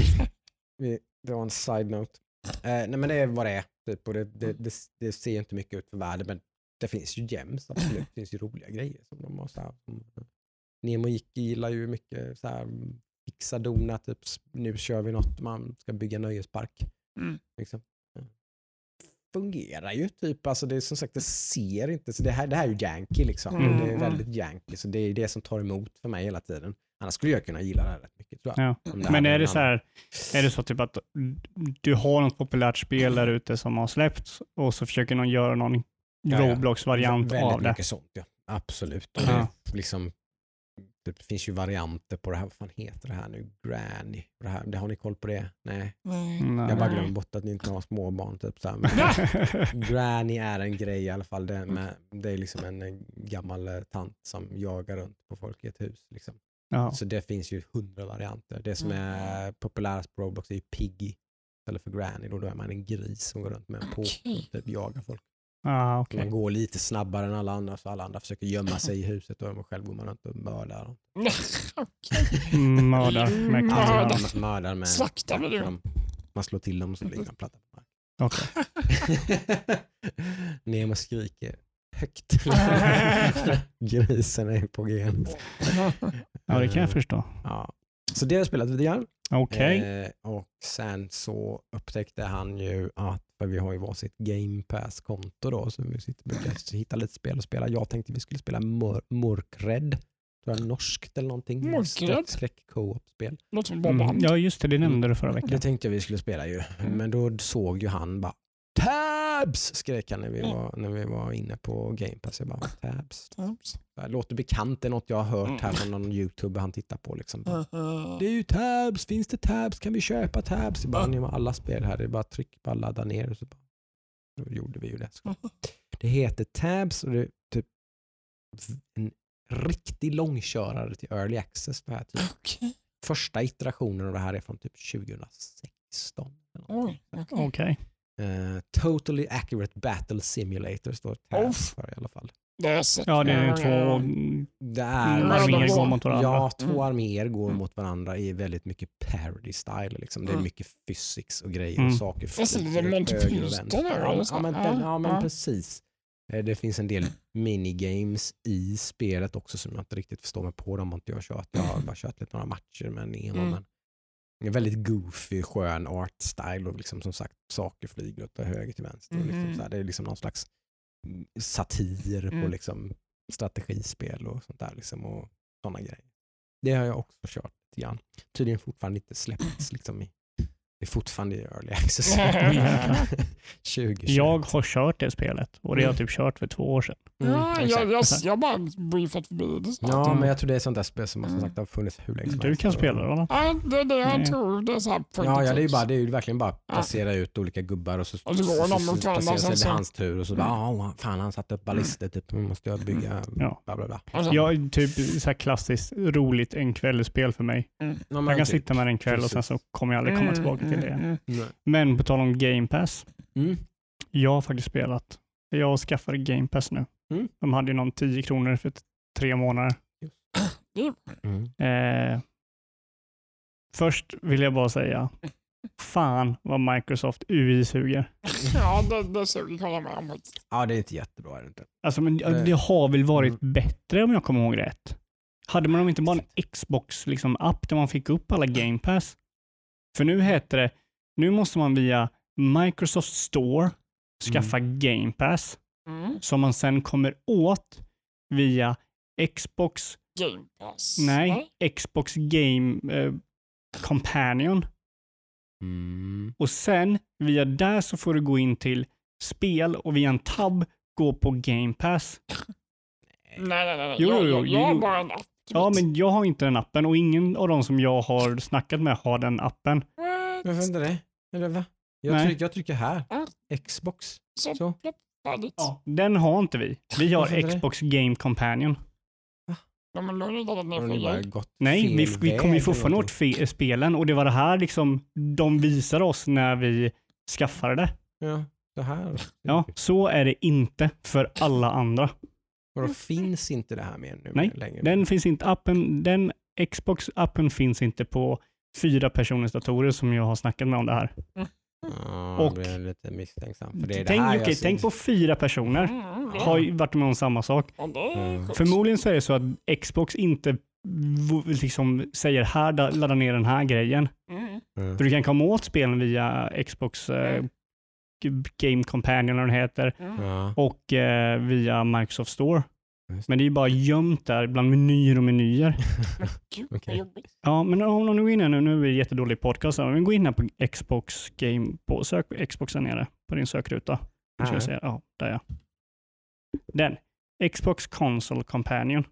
Det var en side note. Eh, nej men det är vad det är. Typ, och det, det, det, det ser inte mycket ut för världen men det finns ju gems, absolut. Det finns ju roliga grejer. Som de har, så här, Nemo gick gillar ju mycket så här, fixa dona, typ nu kör vi något, man ska bygga nöjespark.
Mm.
Liksom. Ja. Fungerar ju typ, alltså det är som sagt, det ser inte, så det här, det här är ju janky liksom.
Mm,
Det är
mm.
väldigt janky, så det är det som tar emot för mig hela tiden. Annars skulle jag kunna gilla det här rätt mycket tror jag.
Ja. Men är det så här, är det så typ att du har något populärt spel där ute som har släppts och så försöker någon göra någon
Ja, ja.
Roblox-variant
Vä- väldigt
av det?
mycket sånt ja. Absolut. Och
Ja.
det, liksom, det finns ju varianter på det här, vad fan heter det här nu? Granny. Det, här, det har ni koll på det? Nej.
Nej.
Jag bara glömmer bort att ni inte har småbarn. Typ, så här. Men Granny är en grej i alla fall. Det, med, det är liksom en gammal eh, tant som jagar runt på folk i ett hus. Liksom.
ja.
Så det finns ju hundra varianter. Det som är populärast på Roblox är ju Piggy istället för Granny. Då, då är man en gris som går runt med en på
Okej.
typ jagar folk.
Ah, okej.
Man går lite snabbare än alla andra så alla andra försöker gömma sig i huset och själv går man runt och mördar dem.
Mm, Mördar med
Mördar.
knivar.
Man mördar med...
Slaktar vi
så
det?
de- Man slår till dem och så ligger de platta på marken. Nemo skriker högt. Grisen är på gen.
Ja, det kan jag förstå.
Ja. Så det har jag spelat lite grann.
Okej.
Eh, och sen så upptäckte han ju att, för vi har ju varsitt Game Pass-konto då, så vi sitter brukar hitta lite spel att spela. Jag tänkte vi skulle spela Mör- Mörkrädd, tror jag norskt eller någonting.
Mörkrädd?
Skräck co-op-spel.
Låter som Bob
Mm. Ja, just det. Det nämnde du förra
Det
veckan.
tänkte jag vi skulle spela ju, men då såg ju han bara Tabs! skrek han när vi var, när vi var inne på Game Pass. Jag bara, tabs.
Oops.
Det låter bekant, det är något jag har hört här
Mm.
från någon youtuber han tittar på. Liksom. Bara,
Uh,
Det är ju tabs, finns det tabs? Kan vi köpa tabs? Jag bara, ni har alla spel här, det är bara trycka på ladda ner. Och så bara, då gjorde vi ju det. Så. Det heter tabs och det är typ en riktig långkörare till early access. Det här, typ.
Okej.
Första iterationen av det här är från typ 2016. eller något.
Oj. okej.
Okej.
Eh, totally accurate battle simulator står
Uff.
för i alla fall.
Det är sett
Ja, det är två.
Det är
Mm,
arméer
de
går mot varandra.
Ja, två
Mm.
arméer går
Mm.
mot varandra i väldigt mycket parody style. Liksom. Det är
Mm.
mycket physics och grejer
Mm.
och saker
Jag ser lite Monty Python
Ja,
det,
ja, men,
Ja,
ja, men
ja.
precis. Eh, Det finns en del minigames i spelet också som jag inte riktigt förstår mig på. De har inte jag kört. Jag har bara kört lite några matcher med Nemo.
Mm.
Men det är väldigt goofy, skön art style och liksom som sagt saker flyger åt höger till vänster. Och liksom
Mhm.
här, det är liksom någon slags satir på
Mm.
liksom strategispel och sånt där. Liksom, och såna grejer. Det har jag också kört lite grann. Tydligen fortfarande inte släppts liksom i det är fortfarande early access. 2021.
Jag har kört det spelet och det har jag
Mm.
typ kört för två år sedan.
Mm,
Ja, jag, jag, jag bara briefat förbi det. snart.
Ja,
Mm.
men jag tror det är sånt där spel som som
Mm.
sagt har funnits hur länge som
Du
helst.
kan spela det va?
Ja, det är det jag
Nej.
tror. Det är så här
Ja, ja det, är ju bara, det är ju verkligen bara att placera ut olika gubbar och så,
Och så går de mot varandra,
placerar sig
sen
det
så-
hans tur och så bara, ah, fan han satte upp ballister, typ, nu måste jag bygga,
Ja.
bla bla bla.
Så-
är typ så här klassiskt roligt en kvällsspel för mig.
Ja, men
Jag kan
typ.
sitta med det en kväll och sen så kommer jag aldrig komma tillbaka till det.
Mm,
Nej.
Men på tal om Game Pass.
Mm.
Jag har faktiskt spelat. Jag skaffade Game Pass nu.
Mm.
De hade ju någon 10 kronor för tre månader.
Mm.
Eh, först vill jag bara säga, fan vad Microsoft UI suger.
Ja, det, det suger kan jag med om.
Ja, det är inte jättebra. Är det inte.
Alltså, men det,
Det-
det har väl varit
Mm.
bättre om jag kommer ihåg rätt. Hade man inte bara en Xbox liksom, app där man fick upp alla Game Pass? För nu heter det, nu måste man via Microsoft Store skaffa Game Pass
Mm.
som man sen kommer åt via Xbox,
Game Pass.
nej, Xbox Game eh, Companion.
Mm.
Och sen via där så får du gå in till spel och via en tab gå på Game Pass.
Nej, nej, nej.
Jo,
jag,
jo,
jag,
jo,
jag har
jo.
bara en app.
Ja, men jag har inte den appen och ingen av de som jag har snackat med har den appen.
Varför inte det? Eller va? Jag,
Nej.
trycker, jag trycker här.
Ja.
Xbox.
Så, färdigt.
Den har inte vi. Vi har
det?
Xbox Game Companion.
Ja, det
Nej, vi, vi kommer ju fortfarande åt spelen och det var det här liksom de visade oss när vi skaffade det.
Ja, så här.
Ja, så är det inte för alla andra.
Och då finns inte det här mer nu
Nej,
längre?
Den finns inte, appen, den Xbox-appen finns inte på fyra personers datorer som jag har snackat med om det här.
Ja,
och-
och, blir lite misstänksam. För det är det
Tänk,
här jag
okej,
ser.
tänk på fyra personer.
Mm.
har ju varit med om samma sak.
Ja, det
Mm.
Förmodligen så är det så att Xbox inte liksom säger här, da- ladda ner den här grejen.
Mm.
Mm.
För du kan komma åt spelen via Xbox eh, G- Game Companion eller den heter
Mm.
Ja.
och eh, via Microsoft Store.
Just.
Men det är ju bara gömt där bland menyer och menyer.
Jobbigt.
Ja, men om du går in här nu, nu är vi jättedålig podcast, men gå in här på Xbox Game, på, sök på Xbox här nere på din sökruta. Nu ska jag
Ja.
se, ja, där ja. Den. Xbox Console Companion.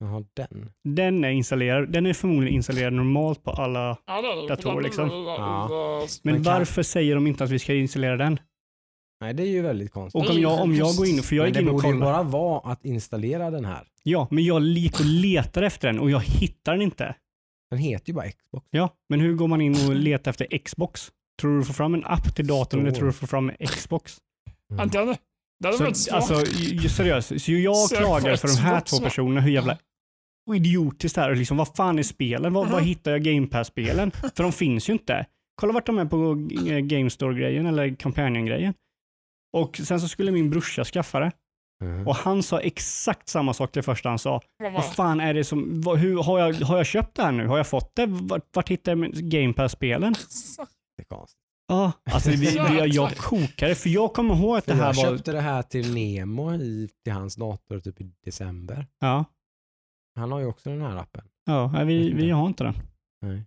Jaha, den.
Den är installerad, den är förmodligen installerad normalt på alla.
Ja, det är det.
Dator,
För den
liksom.
Ja.
Men varför säger de inte att vi ska installera den?
Nej, det är ju väldigt konstigt.
Och om jag, om jag går in, för jag
Men
gick
det
in och
borde ju
kollade.
bara vara att installera den här.
Ja, men jag gick och letar efter den och jag hittar den inte.
Den heter ju bara Xbox.
Ja, men hur går man in och letar efter Xbox? Tror du du får fram en app till datorn eller tror du du får fram Xbox?
Ja, den är väldigt
Så,
svår.
alltså, seriöst, så jag
Sök
klagar för de här två personerna hur jävla idiotiskt det här är. Liksom, vad fan är spelen? Var, var hittar jag Game Pass-spelen? För de finns ju inte. Kolla vart de är på Game Store-grejen eller Companion-grejen. Och sen så skulle min brorsa skaffa det
Mm.
och han sa exakt samma sak det första han sa.
Vad var
Vad fan är det som, vad, hur, har, jag, har jag köpt det här nu? Har jag fått det? Vart, vart hittar jag Game Pass-spelen?
Det är konstigt.
Ja, alltså vi, vi, jag, jag kokade för jag kommer ihåg att det här
jag
var...
köpte det här till Nemo i, till hans dator typ i december.
Ja,
Han har ju också den här appen.
ja nej, vi, vi har inte den.
Nej.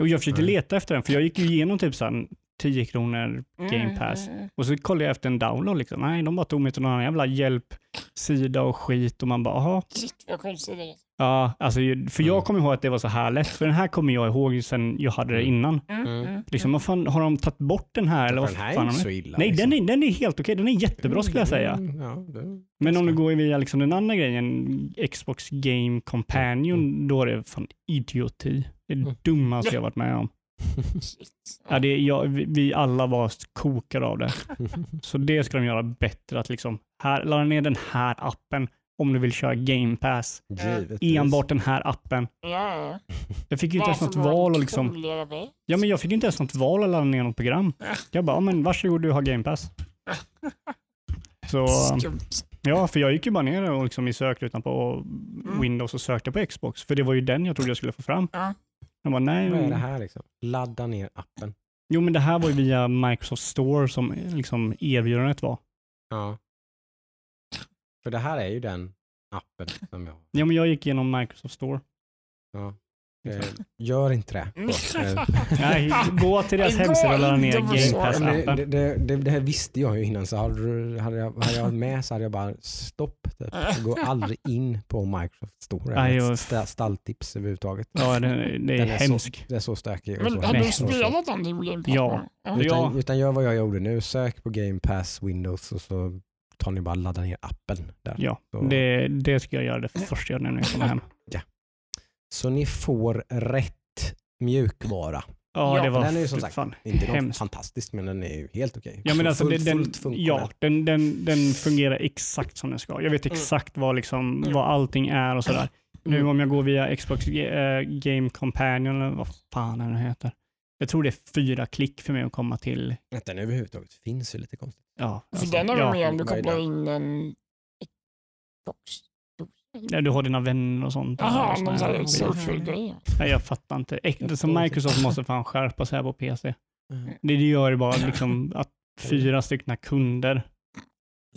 Och jag försökte
Nej.
leta efter den för jag gick ju igenom typ såhär 10 kronor Game Pass.
Mm, mm,
Och så kollade jag efter en download liksom. Nej, de bara tog mig till någon jävla hjälpsida och skit och man bara, jaha.
Shit vad är.
Ja, alltså, för jag
Mm.
kommer ihåg att det var så här lätt. För den här kommer jag ihåg sen jag hade det
Mm.
innan.
Mm,
Mm.
mm,
Liksom, vad fan, har de tagit bort den här? Eller vad
den här
fan
är inte så illa.
Nej,
liksom.
den är, den är helt okej. Den är jättebra skulle jag säga.
Mm, Ja,
Men om du går via liksom den andra grejen, Xbox Game Companion, då är det fan idioti. Det är det
Mm.
dummaste jag varit med om. Ja, det, jag, vi, vi alla var kokade av det. Så det ska de göra bättre. Att liksom, här, ladda ner den här appen om du vill köra Game Pass.
Givetvis.
Enbart den här appen.
Ja, ja.
Jag fick ju inte ens något val och liksom, ja men jag fick inte ens något val att ladda ner något program.
Ja.
Jag bara, ja, men varsågod du har Game Pass. Så ja, för jag gick ju bara ner och liksom i sökrutan på Windows och sökte på Xbox. För det var ju den jag trodde jag skulle få fram.
Ja.
Jag bara, nej.
Vad är det här liksom? Ladda ner appen.
Jo men det här var ju via Microsoft Store som liksom erbjudandet var.
Ja. För det här är ju den appen som jag har.
Ja men jag gick igenom Microsoft Store.
Ja. Eh, gör inte det.
Mm.
Eh,
Nej, gå till deras hemsida och ladda ner
på
Game
så.
men det, det, det, det, här visste jag ju innan så hade, hade, jag, hade jag varit med så hade jag bara stopp. Typ. Gå aldrig in på Microsoft Store.
Nej,
sta- stalltips överhuvudtaget.
Ja, det, det är
Den är
hemskt.
Så, det är så stökig. och
Men
så
har du
hemsk
spelat den till Game Pass?
Ja.
ja.
Utan, utan gör vad jag gjorde nu. Sök på Game Pass Windows och så tar ni bara ladda ner appen. Där.
Ja,
Så,
det, det ska jag göra det första jag när jag kommer hem.
Så ni får rätt mjukvara.
Ja,
Ja,
det var
den är ju som sagt
fan
Inte
hemskt.
fantastiskt men den är ju helt okej.
Ja, men alltså,
Fullt-
den, den, ja den, den, den fungerar exakt som den ska. Jag vet exakt vad, liksom,
Mm.
vad allting är och sådär. Nu
Mm.
om jag går via Xbox eh, Game Companion, eller vad fan är det heter. Jag tror det är fyra klick för mig att komma till.
Att den överhuvudtaget finns är lite konstigt.
Ja,
För
alltså,
den har du
ja.
med om du kopplar in en Xbox.
Ja, du har dina vänner och sånt.
Jaha, någon sån
här-
social-grej.
Nej, jag fattar inte. Så Microsoft måste fan skärpa sig här på PC.
Mm.
Det gör ju bara liksom att fyra stycken kunder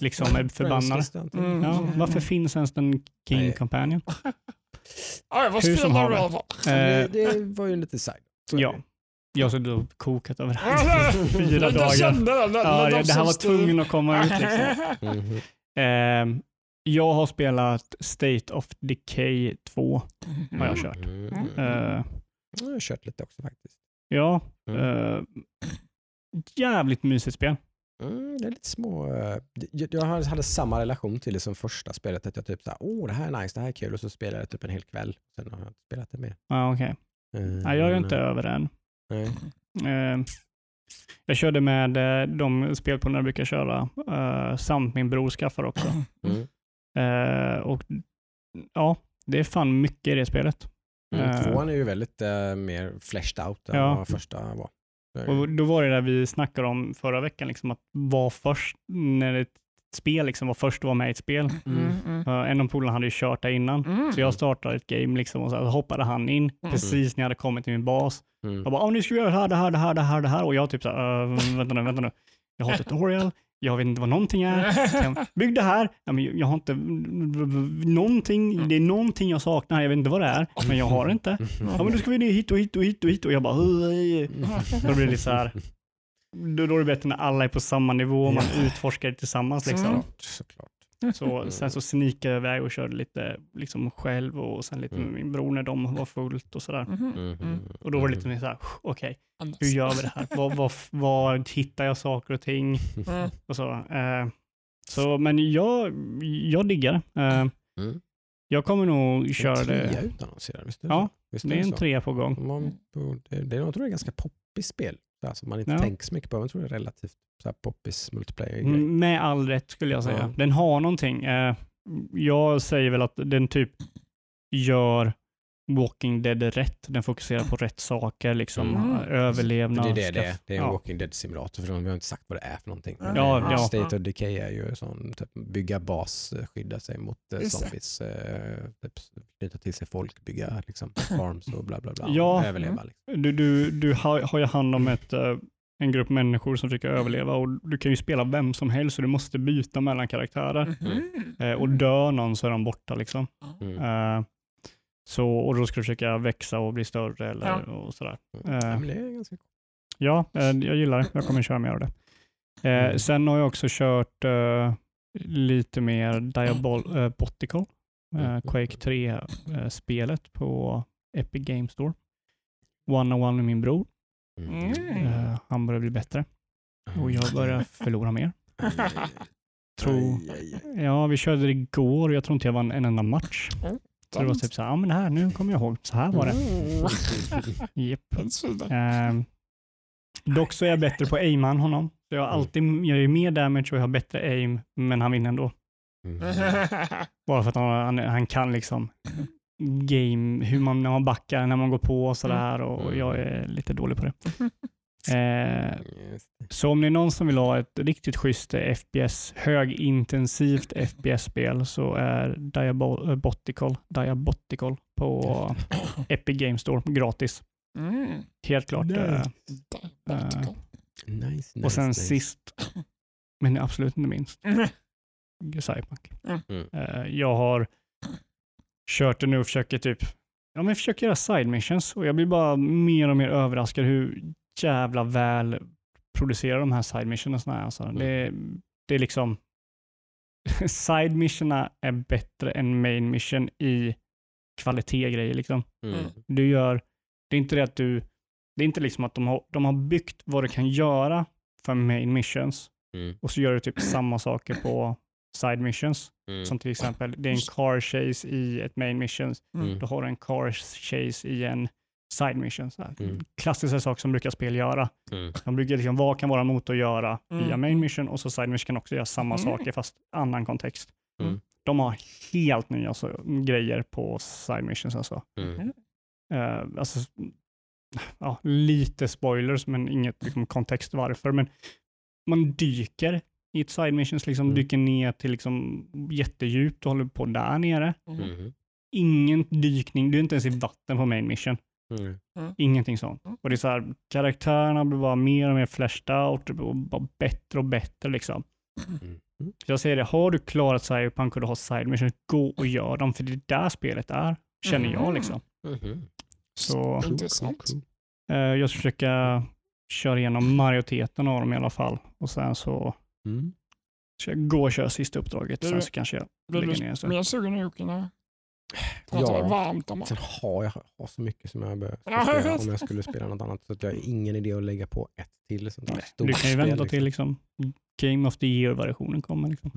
liksom är förbannade.
Mm.
Ja, varför finns ens en Game
Nej.
Companion?
Ja, vad
Hur som
alla fall?
Det,
Eh,
det var ju lite är
ja, jag har suttit och kokat över det här fyra dagar.
kände det.
Ja, det, här var tvungen att komma ut liksom.
Mhm.
Jag har spelat State of Decay 2. Har jag kört.
Mm.
Eh,
Jag har kört lite också faktiskt.
ja,
Mm.
eh, jävligt mysigt spel.
Mm, det är lite små... eh, Jag, hade samma relation till det som första spelet. Att jag typ såhär, åh det här är nice, det här är kul. Och så spelade jag typ en hel kväll. Sen har jag inte spelat det mer.
Ja, okej. Nej, jag är inte över än. Eh, jag körde med de spelpolerna jag brukar köra eh, samt min bror skaffar också.
Mm.
Eh, och ja, det är fan mycket i det spelet.
Mm.
Eh,
Tvåan är ju väldigt eh, mer fleshed out än
Ja.
vad första var.
Och då var det där vi snackade om förra veckan, liksom att vara först när det spel, liksom, var först att vara med i ett spel.
Mm, mm,
Uh, en av polarna hade ju kört det innan.
mm.
Så jag startade ett game liksom, och så hoppade han in precis när jag hade kommit till min bas.
Mm.
Jag bara, "Åh, nu ska vi göra det här, det här, det här, det här, det här. Och jag typ så här, "Uh, vänta nu, vänta nu. Jag har tutorial, jag vet inte vad någonting är. Bygg det här. Ja, men jag har inte någonting, det är någonting jag saknar, jag vet inte vad det är, men jag har det inte. Ja men då ska vi hit och hit och hit och hit och jag bara, då blir det lite så här. Då, är det bättre när alla är på samma nivå och man utforskar det tillsammans. Liksom.
Såklart, såklart.
Så, sen så sneakade jag iväg och körde lite liksom, själv och sen lite med
Mm.
min bror när de var fullt och sådär.
Mhm.
Mhm.
Och då var det lite mer såhär, okej,
Anders.
hur gör vi det här? Var, var, var hittar jag saker och ting?
Mm.
Och så, eh, så men jag, jag diggar det. eh,
Mm.
Jag kommer nog köra
En trea
det.
utannonserad, visst är
Ja,
så? Visst
Det är en
så?
trea på gång.
Man, det, det, jag tror det är ganska poppis spel. Så här, som man inte
Ja.
tänker så mycket på. Jag tror det är relativt så här poppis multiplayer grej.
Mm, Med all rätt skulle jag säga.
Ja.
Den har någonting. Eh, jag säger väl att den typ gör Walking Dead rätt. Den fokuserar på rätt saker, liksom
Mm.
överlevnad.
det är det det är. Det är en
ja.
Walking Dead simulator för de har inte sagt vad det är för någonting.
Ja,
Ja, ja.
State of Decay är ju sån, typ, bygga bas, eh, skydda sig mot eh, zombies, eh, typ, knyta till sig folk, bygga liksom, farms och bla bla bla.
Ja.
Överleva. Liksom.
Du, du, du har, har ju hand om ett, eh, en grupp människor som försöker överleva och du kan ju spela vem som helst så du måste byta mellan karaktärer.
Mhm.
Eh, och dör någon så är de borta liksom.
Mm.
Eh, så, och då ska du försöka växa och bli större eller,
Ja.
och sådär.
Ja,
Eh,
det är ganska.
Ja, eh, jag gillar det. Jag kommer köra mer av det. Eh,
Mm.
Sen har jag också kört eh, lite mer Diabol eh, Botical, eh,
Mm.
Quake 3-spelet på Epic Games Store. One on one med min bror.
Mm.
Eh, han börjar bli bättre och jag börjar förlora mer. Tror, ja, vi körde det igår och jag tror inte jag vann en enda match.
Mm.
Så det var typ så här, ja men det här, nu kommer jag ihåg, så här var det.
Oh.
Japp.
Den sidan.
Ehm, dock så är jag bättre på aima än honom. Så jag, har alltid, jag gör mer damage och jag har bättre aim, men han vinner ändå.
Mm.
Bara för att han, han, han kan liksom game, hur man, när man backar, när man går på och sådär och
Mm.
jag är lite dålig på det. Eh, så om det är någon som vill ha ett riktigt schysst FPS, högintensivt FPS-spel så är Diabotical, Diabotical på Epic Games Store gratis.
Mm.
Helt klart.
Nice.
eh.
Nice, nice,
och sen
nice.
sist, men absolut inte minst,
Mm.
Cyberpunk.
Mm.
Eh, jag har kört det nu och försöker typ, ja men jag försöker göra side missions och jag blir bara mer och mer överraskad hur jävla väl producerar de här side missionerna. Alltså. Det, det är liksom, side missionerna är bättre än main mission i kvalitetgrejer liksom.
Mm.
Du gör, det är inte det att du, det är inte liksom att de har, de har byggt vad du kan göra för main missions
Mm.
och så gör du typ samma saker på side missions.
Mm.
Som till exempel, det är en car chase i ett main mission.
Mm.
Då har du en car chase i en side mission. Så här.
Mm.
Klassiska saker som brukar spel göra.
Mm.
De brukar liksom, vad kan vara motor göra
Mm.
via main mission och så side mission kan också göra samma
Mm.
saker fast annan kontext.
Mm.
De har helt nya så, grejer på side missions alltså.
Mm.
Eh, alltså, ja, lite spoilers, men inget liksom, kontext varför. Men man dyker i ett side missions, liksom,
Mm.
dyker ner till liksom, jättedjupt och håller på där nere.
Mm.
Mm.
Ingen dykning, du är inte ens i vatten på main mission.
Mm.
Ingenting sånt.
Mm.
Och det är så här, karaktärerna blir bara mer och mer fleshed out och bara bättre och bättre liksom.
Mm.
Så jag säger det, har du klarat Cyberpunk och du har side missions, gå och gör dem, för det är där spelet är, känner jag
Mm.
liksom.
Mhm.
Så
Intressant.
Eh, jag ska försöka köra igenom majoriteten av dem i alla fall. Och sen så
Mm.
ska jag gå och köra sista uppdraget.
Du-
Sen så kanske jag
Blir
lägger ner
du
en stund.
mer sugen nu kunna
Ja.
varmt om
Sen har jag har så mycket som jag behöver spela om jag skulle spela något annat. Så att jag har ingen idé att lägga på ett till sånt där stort
Du kan ju
spel,
vänta till liksom Game of the Year-versionen kommer. Liksom.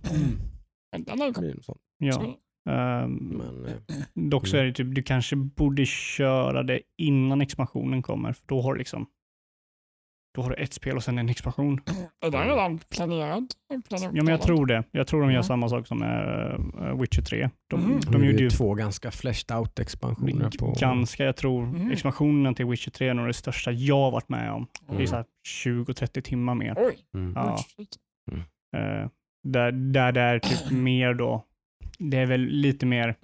Sånt.
Ja. Ehm,
Men, eh,
dock så är det typ, du kanske borde köra det innan expansionen kommer. För då har du liksom då har du ett spel och sen en expansion.
Är den redan planerad?
Ja, men jag tror det. Jag tror de gör samma sak som eh, Witcher 3. De,
Mm.
de
de
gjorde ju
två ganska fleshed out expansioner på...
ganska, jag tror,
Mm.
expansionen till Witcher 3 är nog det största jag har varit med om. Det är
Mm.
så här 20-30 timmar mer.
Oj,
Mm.
Ja. Eh, Där, där det är typ mer då, det är väl lite mer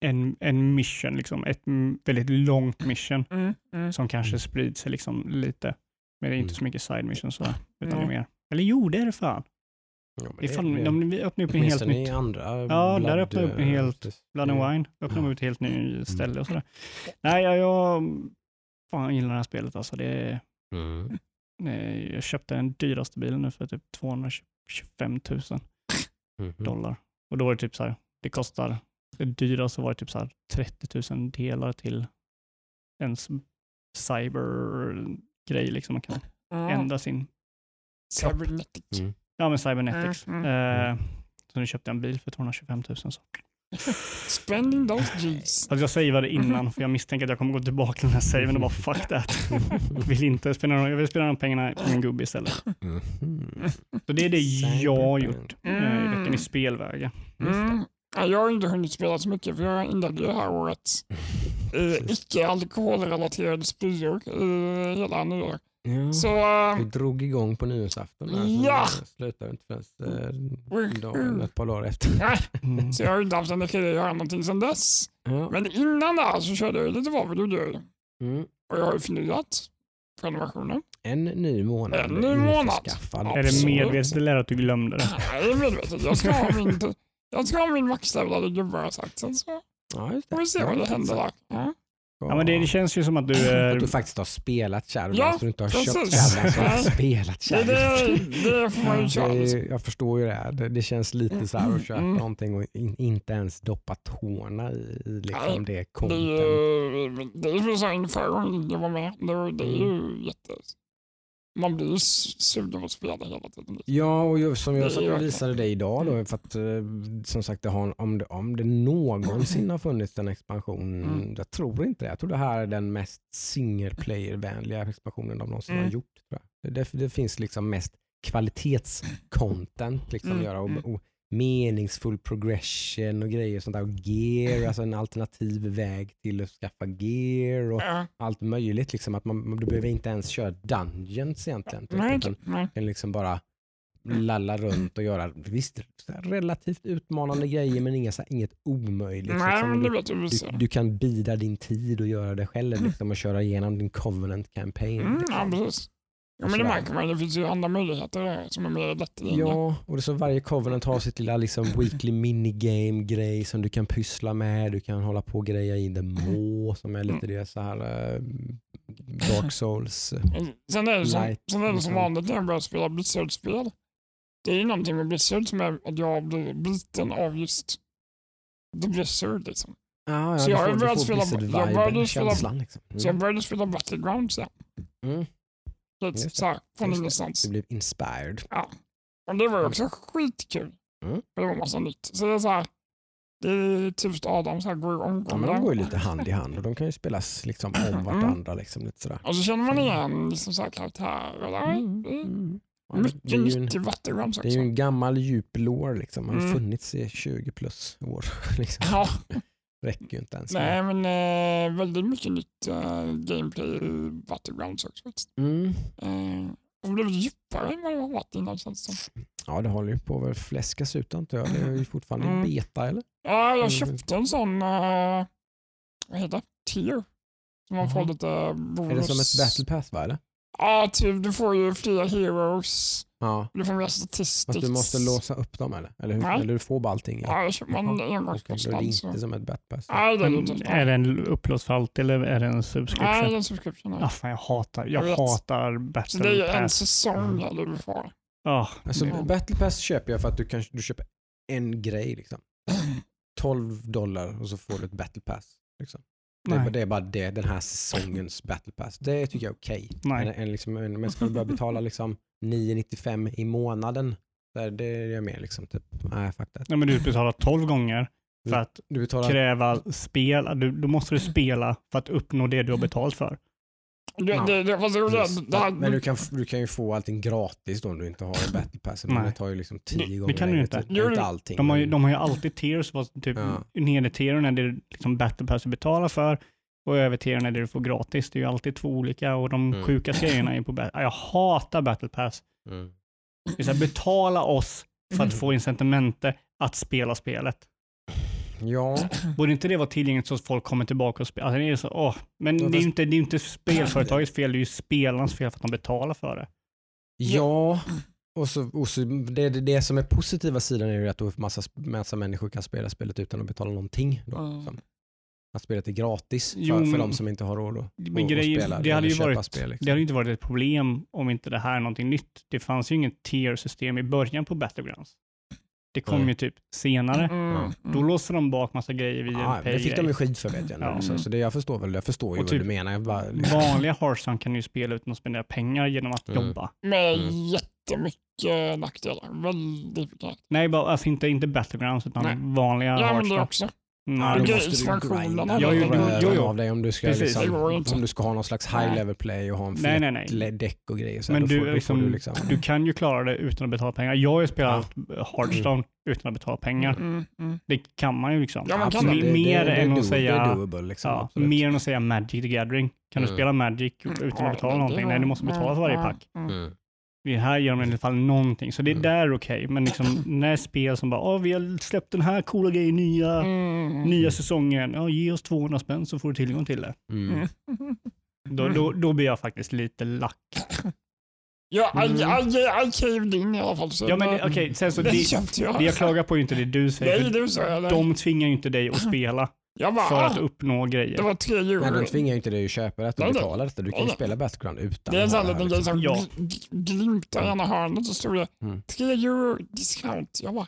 en, en mission, liksom. ett väldigt långt mission
Mm, mm.
som kanske
Mm.
sprider sig liksom lite. Men det är inte
Mm.
så mycket side missions så, utan det är
Mm.
mer, eller jo det är det fan.
Ja,
Det fan
det-
de, vi öppnar upp en helt nytt,
andra
Ja, där
Blood,
öppnar upp en
eh,
helt-. Blood and
Mm.
Wine, öppnar
Ja.
upp ett helt nytt ställe och sådär. Nej, jag, jag fan, gillar det här spelet alltså. Det
Mm.
eh, jag köpte den dyraste bilen nu för typ 225 000
Mhm.
dollar. Och då var det typ så här, det kostar, det dyraste var det typ så här 30 000 delar till ens cybergrej liksom. Man kan
Mm.
ändra sin,
Cybernetic.
Mm.
ja men cybernetics.
Mm,
Eh, så nu köpte jag en bil för 225 000. Så.
Spending those G's.
Alltså jag savade innan för jag misstänker att jag kommer gå tillbaka till den här saven och bara fuck that. vill inte spendera, de- jag vill spendera de pengarna på min gubbe istället.
Mhm.
Så det är det jag har gjort eh, i veckan i
Mm.
spelvägen.
Mm. Ja, jag har inte hunnit spela så mycket för jag inledde det här året eh, icke alkoholrelaterade spyor i hela nyår.
Ja.
Så
Vi
eh,
drog igång på nyårsafton. där, så
Ja!
Slutade inte förrän eh, ett par dagar efter.
nej,
Mm.
så jag har inte haft energi att göra någonting sedan dess.
Ja.
Men innan det så körde jag lite vad vill du gör.
Mm.
Och jag har ju förnyat prenumerationen.
En ny månad.
En ny månad.
Är det medvetet eller att du glömde det?
Nej, det är medvetet. Jag ska ha min, jag ska ha min maxstävlade gubbe har sagt. Sen så
Ja, just det.
får vi se vad det händer där. Ja.
Ja, men det, det känns ju som att du
Att
är...
du faktiskt har spelat Shadowlands,
Ja,
du inte har
precis.
köpt Shadowlands, så har
Det, det, får man ju köra. liksom.
jag förstår ju det. här. Det, det känns lite så här att köpa
Mm.
någonting och in, inte ens doppa tårna i, i liksom
Nej,
det
ju det är ju så här förra gången jag var med. Det, det är ju
Mm.
Man blir ju sugen att spela hela tiden.
Ja, och jag, som jag och
verkligen-
visade dig idag då, för att eh, som sagt det har, om, det, om det någonsin har funnits en expansion,
Mm.
jag tror inte det. Jag tror det här är den mest single player-vänliga expansionen de någonsin har
Mm.
gjort. Tror jag. Det, det finns liksom mest kvalitetscontent liksom
Mm,
göra och,
mm.
och meningsfull progression och grejer sånt där. Och gear, alltså en alternativ väg till att skaffa gear och
Ja,
allt möjligt. Liksom, att man, man du behöver inte ens köra dungeons egentligen. Typ,
nej,
utan
nej.
kan liksom bara lalla runt och göra visst, relativt utmanande grejer men inga, så här, inget omöjligt.
Nej,
liksom.
men det
du,
du.
du, kan bida din tid och göra det själv liksom, och köra igenom din covenant campaign.
Mm, ja, precis. Ja, men det märker man. Det finns ju andra möjligheter där som är mer lättillgängliga.
Ja, och det så varje covenant har sitt lilla liksom, weekly minigame-grej som du kan pyssla med. Du kan hålla på och greja in the må som är lite det så här eh, Dark Souls. eh,
Men Sen är det som,
Light
sen är det som
och
vanligt när jag börjar spela Blizzard-spel. Det är ju någonting med Blizzard som är att jag blir biten av just The Blizzard. Liksom.
Ja, ja,
Så jag
får-
börjat
får
spela-
Blizzard-viben,
jag började spela-
Liksom.
Så jag
Mm.
började spela Battlegrounds igen.
Mm.
Lite så här, från ingenstans.
Du blev inspired.
Och det var också skitkul.
Mm.
För det var massa nytt. Så det är så här, det är typiskt Adam så här går i
Ja, men de går ju lite hand i hand och de kan ju spelas liksom om
Mm.
vartandra. Liksom, lite sådär.
Och så känner man igen liksom så här karaktärer.
Mm,
Det är
mm. Ja, det,
Mycket
är ju en,
nytt i Battlegrounds
det är
också.
ju en gammal djup lore. Liksom. Den har
Mm.
funnits i 20 plus år. Liksom.
Ja,
räcker ju inte ens.
nej men eh, väldigt mycket nytt eh, gameplay i Battlegrounds också.
Mm.
Eh, och blivit djupare än vad det har varit innan känns det.
Ja, det håller ju på att fläskas ut antar jag. Det är ju fortfarande
Mm.
beta eller?
Ja, jag köpte en sån, eh, vad heter det? Tier. Som man får lite bonus.
Är det som ett battle pass va? Eller?
Ja, typ du får ju fler heroes.
Ja.
Du får mer statistics.
Fast du måste låsa upp dem eller? Eller, hur?
Nej.
eller du får bara allting?
Ja, köper man
är
engångskostnad.
det
så-
inte som ett battle pass.
Nej, det är det
Men
inte.
är det en upplåtsfalt eller är det en
Nej,
subscription?
det är en subscription. nej.
Ah, fan, jag hatar,
Jag
jag hatar
Så det är
battle
en
pass.
säsong eller du får.
Ah,
Alltså,
Ja.
Battle pass köper jag för att du, kan, du köper en grej. Liksom. 12 dollar och så får du ett battle pass. Liksom. Det, är, det är bara det, den här säsongens battle pass. Det tycker jag är okej.
Nej.
En, en, liksom, en, men ska du börja betala liksom 9,95 i månaden, där, det är jag med. Liksom, typ. Nej, that.
Nej, men du betalar 12 gånger för att
Du betalar,
kräva spel. Du, då måste du spela för att uppnå det du har betalt för.
Det,
Ja.
det, det, det, det, det här,
men du kan, du kan ju få allting gratis då om du inte har en battle pass. Men det tar ju liksom tio
Det- det
gånger
kan du inte.
Jo,
Inte allting.
De har ju, de har ju alltid tiers, vad typ
Ja.
nedre tieren är det liksom battle pass du betalar för och över tieren är det du får gratis. Det är ju alltid två olika och de
Mm.
sjuka grejerna är på battle Jag hatar battle pass.
Mm.
Det är så här, betala oss för att få incitamentet att spela spelet.
Ja,
Borde inte det vara tillgängligt så att folk kommer tillbaka och spelar? Alltså, det är så, åh. Men det är ju inte, det är ju inte spelföretagets fel, det är ju spelarnas fel för att de betalar för det.
ja. Och så, och så det, det, som är positiva sidan är ju att då massa, massa människor kan spela spelet utan att betala någonting. Då,
Mm.
liksom. Att spelet är gratis för,
Jo,
för de som inte har råd att,
Men grejen-
spela.
det hade ju
köpa
varit-
spel. Liksom.
Det hade ju inte varit ett problem om inte det här är någonting nytt. Det fanns ju inget tier-system i början på Battlegrounds. Det kom
Nej.
ju typ senare.
Mm,
Då låste de bak massa grejer via en
det fick de ju skit för vet jag nu.
Ja.
Så, så det jag förstår väl, jag förstår ju
Och
vad
typ-
du menar. Jag bara, liksom,
Vanliga Hearthstone kan ju spela utan att spendera pengar genom att
Mm.
jobba.
Med
Mm.
jättemycket nackdelar. Väldigt mycket.
Nej, bara, alltså inte, inte Battlegrounds utan
Nej.
vanliga
Ja, men det
Hearthstone. Nej,
Ja,
det
då
är
måste du grinda
Ja, jo, jo, jo, jo.
av dig om du ska,
Precis.
liksom, om du ska ha någon slags high level play och ha en
Nej, nej,
däck och grejer. Så
Men
då
du,
får,
liksom,
du liksom,
Du kan ju klara det utan att betala pengar. Jag har ju spelat Hearthstone utan att betala pengar.
Mm, mm.
Det kan man ju liksom.
Ja, man kan
absolut,
det.
mer
det, det,
än att säga...
Doable liksom.
Ja, mer än att säga Magic the Gathering. Kan du
Mm.
spela Magic utan att betala någonting? Nej, du måste betala för varje pack. Det här ger de i alla fall någonting, så det är
Mm.
där okej. Men liksom, när spel som bara, vi har släppt den här coola grejen, nya,
Mm.
nya säsongen. Ja, ge oss 200 spänn så får du tillgång till det.
Mm.
Mm.
Då, då, då blir jag faktiskt lite lack.
Ja, I,
Mm.
I, I caved in i alla fall. Så
Ja, men okej, sen så
det jag.
det jag klagar på är inte det du säger.
Nej, du sa jag.
De tvingar ju inte dig att spela
Jag bara,
för att uppnå
det
grejer.
var tre
Nej, de
euro.
tvingar ju inte dig att köpa det, att betala detta. Du kan ju spela Battleground utan
Det är en sån
det
liten grej
liksom.
som
Ja.
gl- glimtar i ena hörnet så stod det
Mm.
tre euro discount. Jag bara,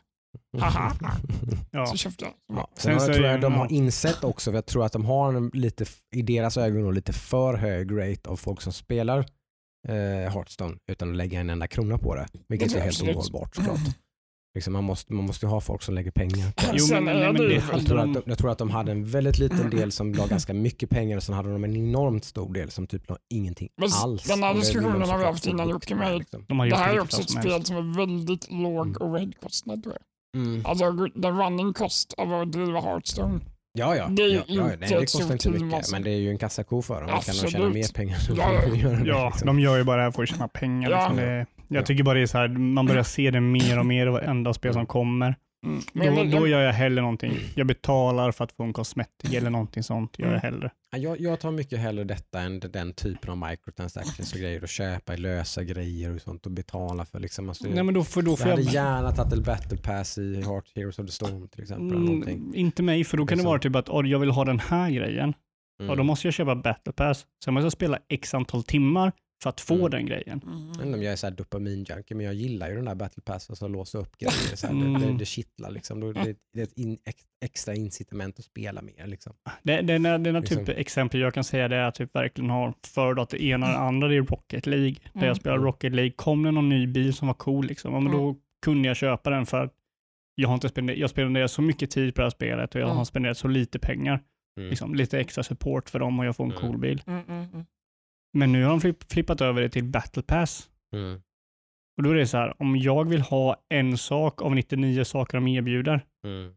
haha.
Ja.
Så köpte jag.
Ja.
Sen
Sen
så
jag tror jag de har insett också, för jag tror att de har en lite, i deras ögon, lite för hög rate av folk som spelar eh, Hearthstone utan att lägga en enda krona på det. Vilket
Det
är
är
helt
absolut.
ohållbart såklart. Liksom man, måste, man måste ju ha folk som lägger pengar.
Jo, men, nej, men
det
Jag tror, att de, jag tror att de hade en väldigt liten del som la ganska mycket pengar och sen hade de en enormt stor del som typ la ingenting
Men
alls.
den här
de
diskussionen har vi haft innan, Jocke, med-
Liksom.
De har
Det
gjort
här är också ett spel som är väldigt låg
Mm.
overhead-kostnad. tror jag.
Mm.
Alltså den running cost av att driva Hearthstone.
Ja, ja.
Det är
ja, ja,
inte
nej, det kostar inte mycket,
alltså.
men det är ju en kassako för dem. Då kan de tjäna
Absolut.
mer pengar.
Ja, ja.
Göra det,
Ja,
liksom.
de gör ju bara det här för att tjäna pengar.
Ja.
Liksom. Det, jag
Ja.
tycker bara det är så här, man börjar se det mer och mer i varenda spel som kommer.
Mm.
Då,
Men, men,
då gör jag hellre någonting. Jag betalar för att få en cosmetic eller någonting sånt. Gör jag
Mm.
hellre.
Ja, Jag, jag tar mycket hellre detta än den typen av microtransactions och grejer och köpa lösa grejer och sånt och betala för liksom. Alltså,
Nej, men då får, då
jag
får
hade
jag...
gärna tagit ett battle pass i Heart Heroes of the Storm till exempel.
Mm, inte mig, för då kan det
Liksom.
vara typ att "Åh, jag vill ha den här grejen.
Mm.
Och då måste jag köpa battle pass. Sen måste jag spela x antal timmar för att få
Mm.
den grejen.
Jag vet
mm.
om jag är så här dopamin-junkie, men jag gillar ju den där battle passen som låser upp grejer. Så här, det, det,
Mm.
det kittlar liksom. Det, det är ett in, ex, extra incitament att spela mer. Liksom.
Det, det, det, det är
Liksom.
typ exempel jag kan säga det är att jag typ verkligen har föredragit det ena eller andra i Rocket League. Där
Mm.
jag spelar
Mm.
Rocket League, kom det någon ny bil som var cool liksom, ja, men
Mm.
då kunde jag köpa den för att jag har inte spenderat, jag spenderar så mycket tid på det här spelet och jag
Mm.
har spenderat så lite pengar.
Mm.
Liksom, lite extra support för dem och jag får en
Mm.
cool bil.
Mm, mm, mm.
Men nu har de flipp, flippat över det till battle pass.
Mm.
Och då är det så här, om jag vill ha en sak av 99 saker de erbjuder
Mm.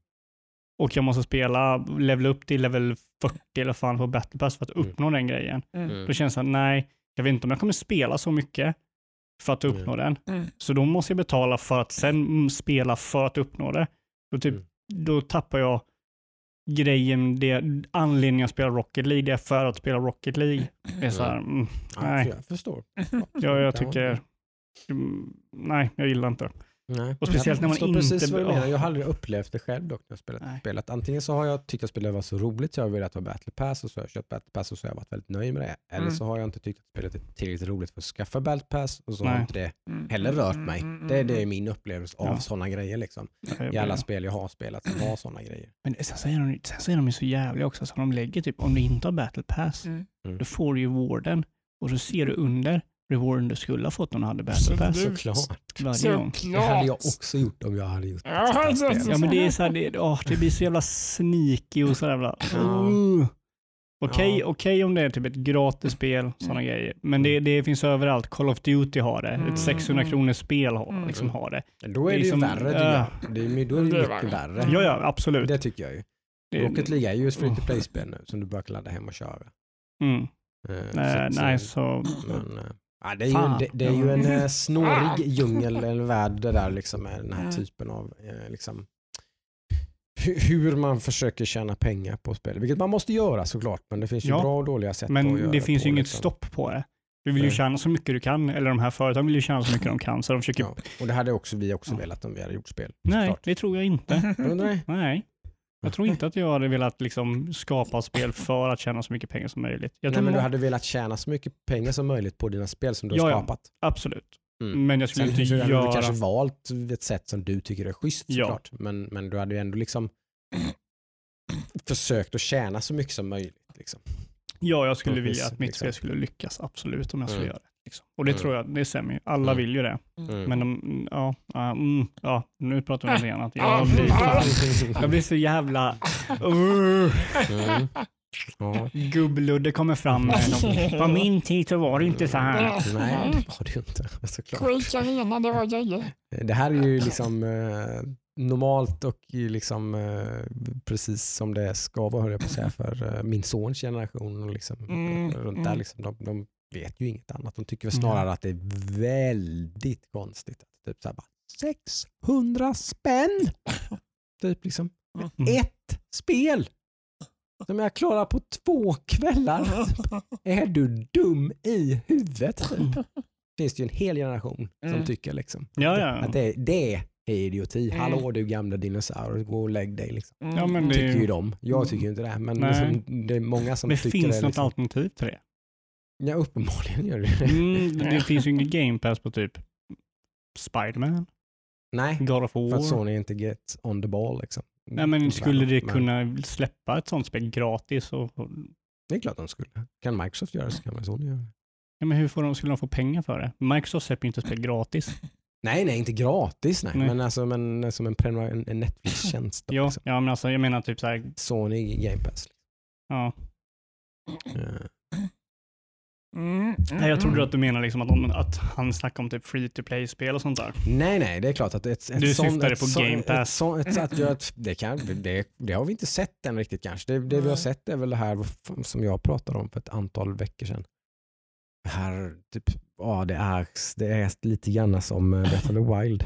och jag måste spela, levela upp till level 40 eller fan på battle pass för att
Mm.
uppnå den grejen.
Mm.
Då känns det att nej, jag vet inte om jag kommer spela så mycket för att uppnå den.
Mm.
Så då måste jag betala för att sen mm, spela för att uppnå det. Då, typ,
Mm.
då tappar jag grejen, det, anledningen att spela Rocket League, det är för att spela Rocket League. Det är så här, mm,
Ja,
nej,
Jag förstår.
jag, jag tycker, mm, nej, jag gillar inte.
Nej.
Och speciellt när man inte-
precis vad du menar. Jag har aldrig upplevt det själv dock när jag spelat
Nej.
spelet. Antingen så har jag tyckt att spelet var så roligt så jag har velat ha battle pass och så har jag köpt battle pass och så har jag varit väldigt nöjd med det. Eller
Mm.
så har jag inte tyckt att spelet är tillräckligt roligt för att skaffa battle pass och så har
Nej.
inte det
Mm.
heller rört
Mm,
mig.
mm,
Det, det är min upplevelse av
Ja.
sådana grejer liksom. I alla spel jag har spelat som har sådana grejer.
Men sen så, är de, sen så är de ju så jävliga också, så de lägger typ, om du inte har battle pass,
Mm.
Då får du ju rewarden och så ser du under rewarden du skulle ha fått om du hade battle pass.
Såklart.
varje gång.
Det hade jag också gjort om jag hade gjort
Ja,
spel.
Ja men det är så här, det, åh, det blir så jävla sneaky och så jävla... Uh. Okej
Ja.
okej om det är typ ett gratis spel, sådana grejer. Men det, det finns överallt. Call of Duty har det.
Mm.
Ett 600 kronors spel har,
Mm.
liksom har det.
Då är det,
liksom,
ju värre.
äh.
Det är, då är det
Det är
mycket
värre.
värre.
Ja, ja, absolut.
Det tycker jag ju.
Det-
Rocket League är ju ett free to play-spel nu som du bara kan ladda hem och köra.
Mm.
Eh,
Nej,
så-
nej,
så-
så...
Men, eh, Ja, det är ju, det, det är ju en eh, snårig djungel, eller värld det där liksom med den här typen av eh, liksom, hu- hur man försöker tjäna pengar på spel. Vilket man måste göra såklart, men det finns ju
Ja.
bra och dåliga sätt att
Men
göra
det finns
på,
ju inget
liksom.
stopp på det. Du vill ju
Nej.
tjäna så mycket du kan, eller de här företagen vill ju tjäna så mycket de kan, så de försöker...
Ja. Och det hade också vi också
Ja.
velat om vi hade gjort spel.
Nej,
såklart.
det tror jag inte.
Undrar ni?
Nej. Jag tror inte att jag hade velat liksom skapa spel för att tjäna så mycket pengar som möjligt. Jag
Nej, men du hade velat tjäna så mycket pengar som möjligt på dina spel som du
Ja,
har
ja.
skapat.
Absolut.
Mm.
Men jag skulle
Sen
inte
hade
göra...
du kanske valt ett sätt som du tycker är schysst
Ja.
såklart. Men, men du hade ju ändå liksom försökt att tjäna så mycket som möjligt. Liksom.
Ja, jag skulle vilja att mitt
liksom.
spel skulle lyckas, absolut, om jag skulle
Mm.
göra det. Liksom. Och det
Mm.
tror jag, det stämmer ju. Alla
Mm.
vill ju det.
Mm.
Men de, ja, ja, mm, ja, nu pratar vi om det annat.
Ja,
Jag blir,
ja.
fan, jag blir så jävla... Uh,
Mm. Ja.
Gubbludde kommer fram med. På min tid så var det inte så här.
Nej, det var det ju inte såklart.
Det var grejer.
Det här är ju liksom eh, normalt och liksom eh, precis som det ska vara höll jag på att säga för eh, min sons generation och liksom,
Mm,
runt
mm.
där. Liksom, de, de vet ju inget annat. De tycker väl snarare att det är väldigt konstigt. Typ så här bara, 600 spänn! typ liksom.
Mm.
Ett spel! Som jag klarar på två kvällar. Är du dum i huvudet? Typ. Finns det ju en hel generation som
Mm.
tycker liksom.
Ja, ja.
Att det, det är idioti.
Mm.
Hallå du gamla dinosaur, gå och lägg dig. Liksom.
Ja, men det,
Tycker ju de. Jag tycker ju inte det. Men liksom, det är många som
det
tycker
finns
det.
något
Liksom.
alternativ till det.
Ja, uppenbarligen gör det det.
Mm, det finns ju ingen game pass på typ Spiderman,
Nej,
God of
för att
War.
Sony inte get on the ball. Liksom.
Nej, men skulle det kunna släppa ett sånt spel gratis? Och,
Det är klart de skulle. Kan Microsoft göra det så kan väl Sony göra det.
ja, men hur får de, skulle de få pengar för det? Microsoft släpper ju inte spel gratis.
Nej, nej, inte gratis. Nej.
Nej.
Men alltså men, som en, en, en Netflix-tjänst.
Ja,
liksom.
ja, men alltså jag menar typ så här,
Sony Game Pass.
ja.
Eh,
Mm,
Nej, jag trodde att du menar liksom att, de, att han snackar om typ free to play-spel och sånt där.
Nej, nej, det är klart att ett, ett
Du
sånt-
syftade
ett
på
så-
Game
Ett,
Pass.
så, ett, att göra ett, det, kan, det, det har vi inte sett än riktigt kanske. Det, det vi har sett är väl det här som jag pratade om för ett antal veckor sedan. Det här, typ, ja, det, är, det är lite grann som eh, Breath of the Wild.